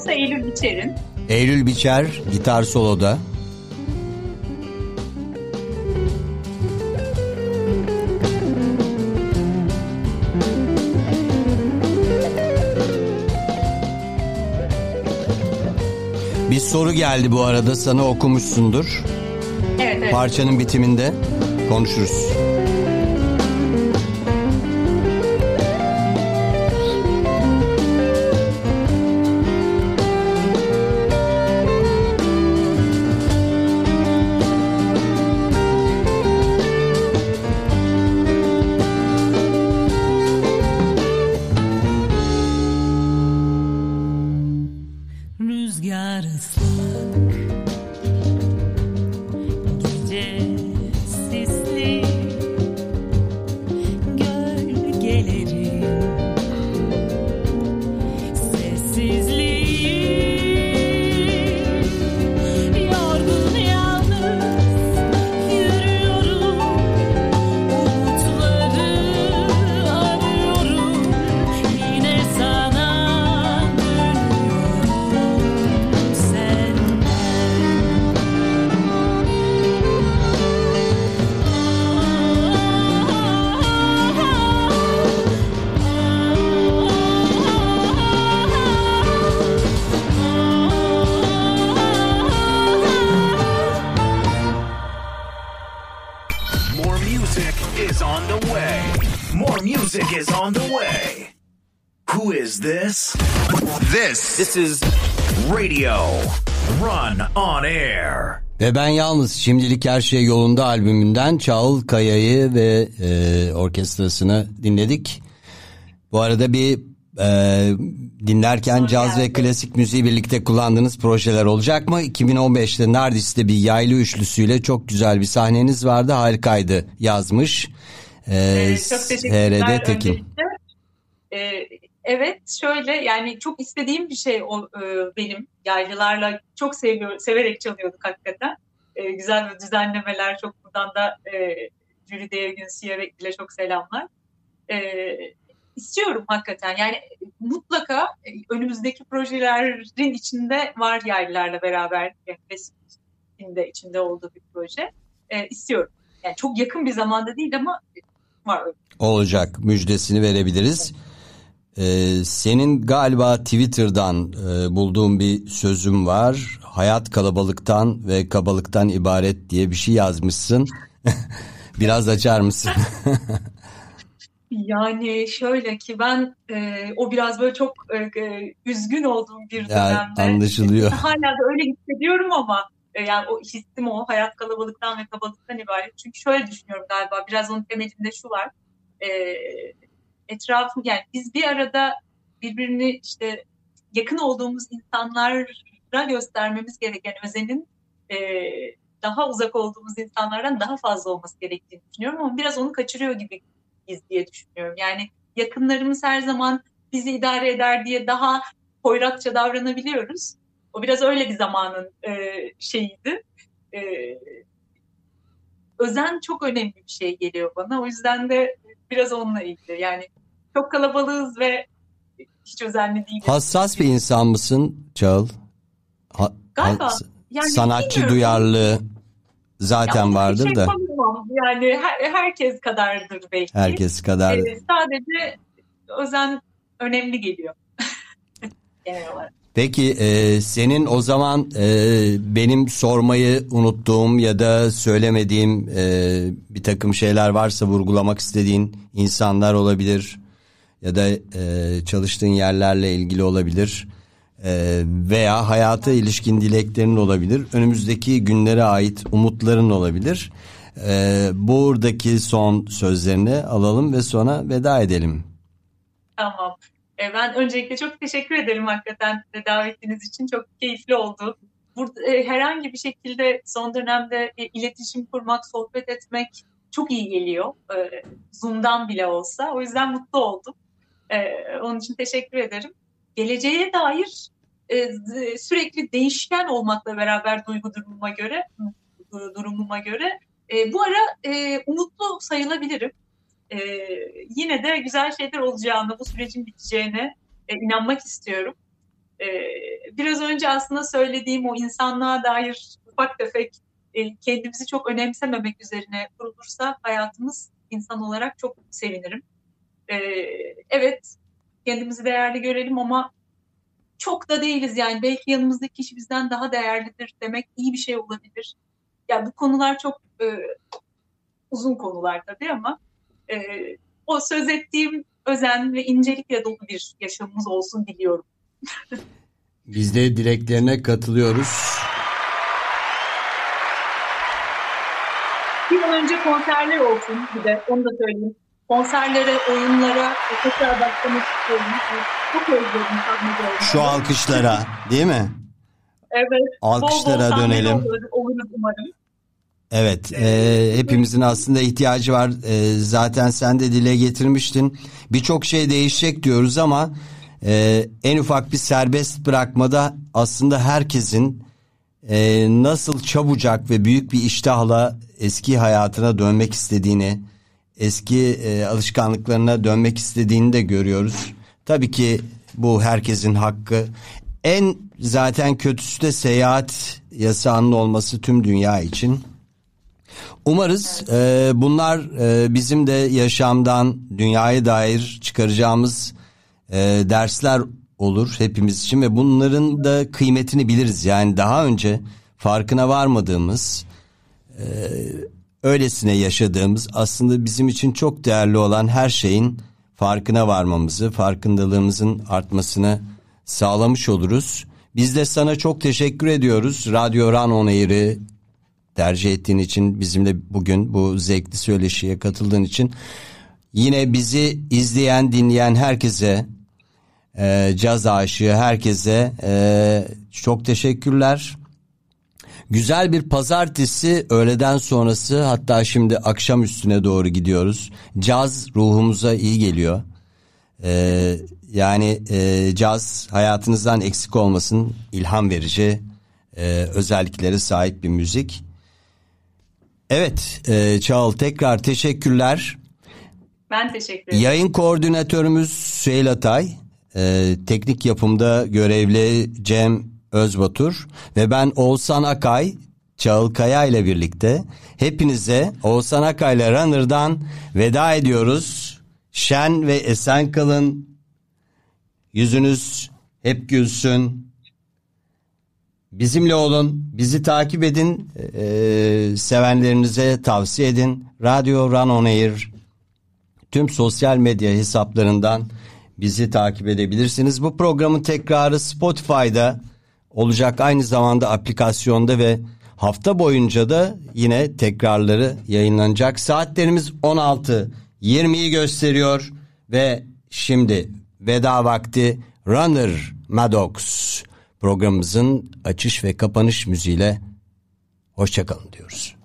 Solosu Eylül Biçer'in. Eylül Biçer gitar soloda. Bir soru geldi bu arada sana okumuşsundur. Evet, evet. Parçanın bitiminde konuşuruz. This this is Radio Run on Air. Ve ben yalnız şimdilik her şey yolunda albümünden Çağıl Kaya'yı ve e, orkestrasını dinledik. Bu arada bir e, dinlerken caz ve klasik müziği birlikte kullandığınız projeler olacak mı? 2015'te Nardis'te bir yaylı üçlüsüyle çok güzel bir sahneniz vardı harikaydı yazmış. E, Ee, çok teşekkürler. HRD Tekin. öncelikle. Ee, evet şöyle yani çok istediğim bir şey o e, benim yaylılarla çok seviyor, severek çalıyorduk hakikaten. Ee, güzel bir düzenlemeler çok buradan da e, Günsü'ye ve ile çok selamlar. Ee, istiyorum hakikaten yani mutlaka e, önümüzdeki projelerin içinde var yaylılarla beraber yani de içinde olduğu bir proje. Ee, istiyorum. Yani çok yakın bir zamanda değil ama var olacak müjdesini verebiliriz. Ee, senin galiba Twitter'dan e, bulduğun bir sözüm var. Hayat kalabalıktan ve kabalıktan ibaret diye bir şey yazmışsın. Biraz açar mısın? Yani şöyle ki ben e, o biraz böyle çok e, e, üzgün olduğum bir dönemde. anlaşılıyor. Hala da öyle hissediyorum ama e, yani o hissim o hayat kalabalıktan ve kabalıktan ibaret. Çünkü şöyle düşünüyorum galiba biraz onun temelinde şu var. E, etrafım yani biz bir arada birbirini işte yakın olduğumuz insanlara göstermemiz gereken özenin e, daha uzak olduğumuz insanlardan daha fazla olması gerektiğini düşünüyorum ama biraz onu kaçırıyor gibi diye düşünüyorum. Yani yakınlarımız her zaman bizi idare eder diye daha hoyratça davranabiliyoruz. O biraz öyle bir zamanın e, şeyiydi. E, özen çok önemli bir şey geliyor bana. O yüzden de biraz onunla ilgili. Yani çok kalabalığız ve hiç özenli değiliz. Hassas bir insan mısın Çağıl? Ha- Galiba. Yani sanatçı duyarlı zaten Ya, vardır şey da yapamam. Yani her- herkes kadardır belki. herkes kadar. Ee, sadece özen önemli geliyor. Genel olarak. Peki e, senin o zaman e, benim sormayı unuttuğum ya da söylemediğim e, bir takım şeyler varsa vurgulamak istediğin insanlar olabilir ya da e, çalıştığın yerlerle ilgili olabilir e, veya hayata ilişkin dileklerin olabilir. Önümüzdeki günlere ait umutların olabilir. E, buradaki son sözlerini alalım ve sonra veda edelim. Tamam. Ee, ben öncelikle çok teşekkür ederim hakikaten davetiniz için. Çok keyifli oldu. Burada, e, herhangi bir şekilde son dönemde e, iletişim kurmak, sohbet etmek çok iyi geliyor. E, Zoom'dan bile olsa. O yüzden mutlu oldum. E, onun için teşekkür ederim. Geleceğe dair e, sürekli değişken olmakla beraber duygu durumuma göre du- durumuma göre e, bu ara e, umutlu sayılabilirim. Yine de güzel şeyler olacağını, bu sürecin biteceğini, e, inanmak istiyorum. Biraz önce aslında söylediğim o insanlığa dair ufak tefek kendimizi çok önemsememek üzerine kurulursa hayatımız insan olarak çok sevinirim. E, evet kendimizi değerli görelim ama çok da değiliz yani belki yanımızdaki kişi bizden daha değerlidir demek iyi bir şey olabilir. Ya yani bu konular çok e, uzun konular tabii ama e, o söz ettiğim özen ve incelikle dolu bir yaşamımız olsun diliyorum. Biz de dileklerine katılıyoruz. Bir an önce konserler olsun bir de onu da söyleyeyim. Konserlere, oyunlara tekrar başlamak istiyorum. Çok özledim sahnede Şu alkışlara değil mi? Evet. Alkışlara bol bol dönelim. Oluruz umarım. Evet, e, hepimizin aslında ihtiyacı var. E, zaten sen de dile getirmiştin. Birçok şey değişecek diyoruz ama e, en ufak bir serbest bırakmada aslında herkesin e, nasıl çabucak ve büyük bir iştahla eski hayatına dönmek istediğini, eski e, alışkanlıklarına dönmek istediğini de görüyoruz. Tabii ki bu herkesin hakkı. En zaten kötüsü de seyahat yasağının olması tüm dünya için. Umarız e, bunlar e, bizim de yaşamdan dünyaya dair çıkaracağımız e, dersler olur hepimiz için ve bunların da kıymetini biliriz. Yani daha önce farkına varmadığımız, e, öylesine yaşadığımız aslında bizim için çok değerli olan her şeyin farkına varmamızı, farkındalığımızın artmasını sağlamış oluruz. Biz de sana çok teşekkür ediyoruz. Radyo Ran On Air'i tercih ettiğin için bizimle bugün bu zevkli söyleşiye katıldığın için yine bizi izleyen dinleyen herkese e, caz aşığı herkese e, çok teşekkürler. Güzel bir pazartesi öğleden sonrası hatta şimdi akşam üstüne doğru gidiyoruz. Caz ruhumuza iyi geliyor. Ee, yani e, caz hayatınızdan eksik olmasın ilham verici e, özelliklere sahip bir müzik. Evet e, Çağıl tekrar teşekkürler. Ben teşekkür ederim. Yayın koordinatörümüz Süheyl Atay. E, teknik yapımda görevli Cem Özbatur ve ben Oğuzhan Akay Çağıl Kaya ile birlikte hepinize Oğuzhan Akay ile Runner'dan veda ediyoruz. Şen ve esen kalın. Yüzünüz hep gülsün. Bizimle olun, bizi takip edin, ee, sevenlerinize tavsiye edin. Radyo Run On Air tüm sosyal medya hesaplarından bizi takip edebilirsiniz. Bu programın tekrarı Spotify'da olacak aynı zamanda aplikasyonda ve hafta boyunca da yine tekrarları yayınlanacak. Saatlerimiz 16 20'yi gösteriyor ve şimdi veda vakti Runner Maddox programımızın açış ve kapanış müziğiyle hoşçakalın diyoruz.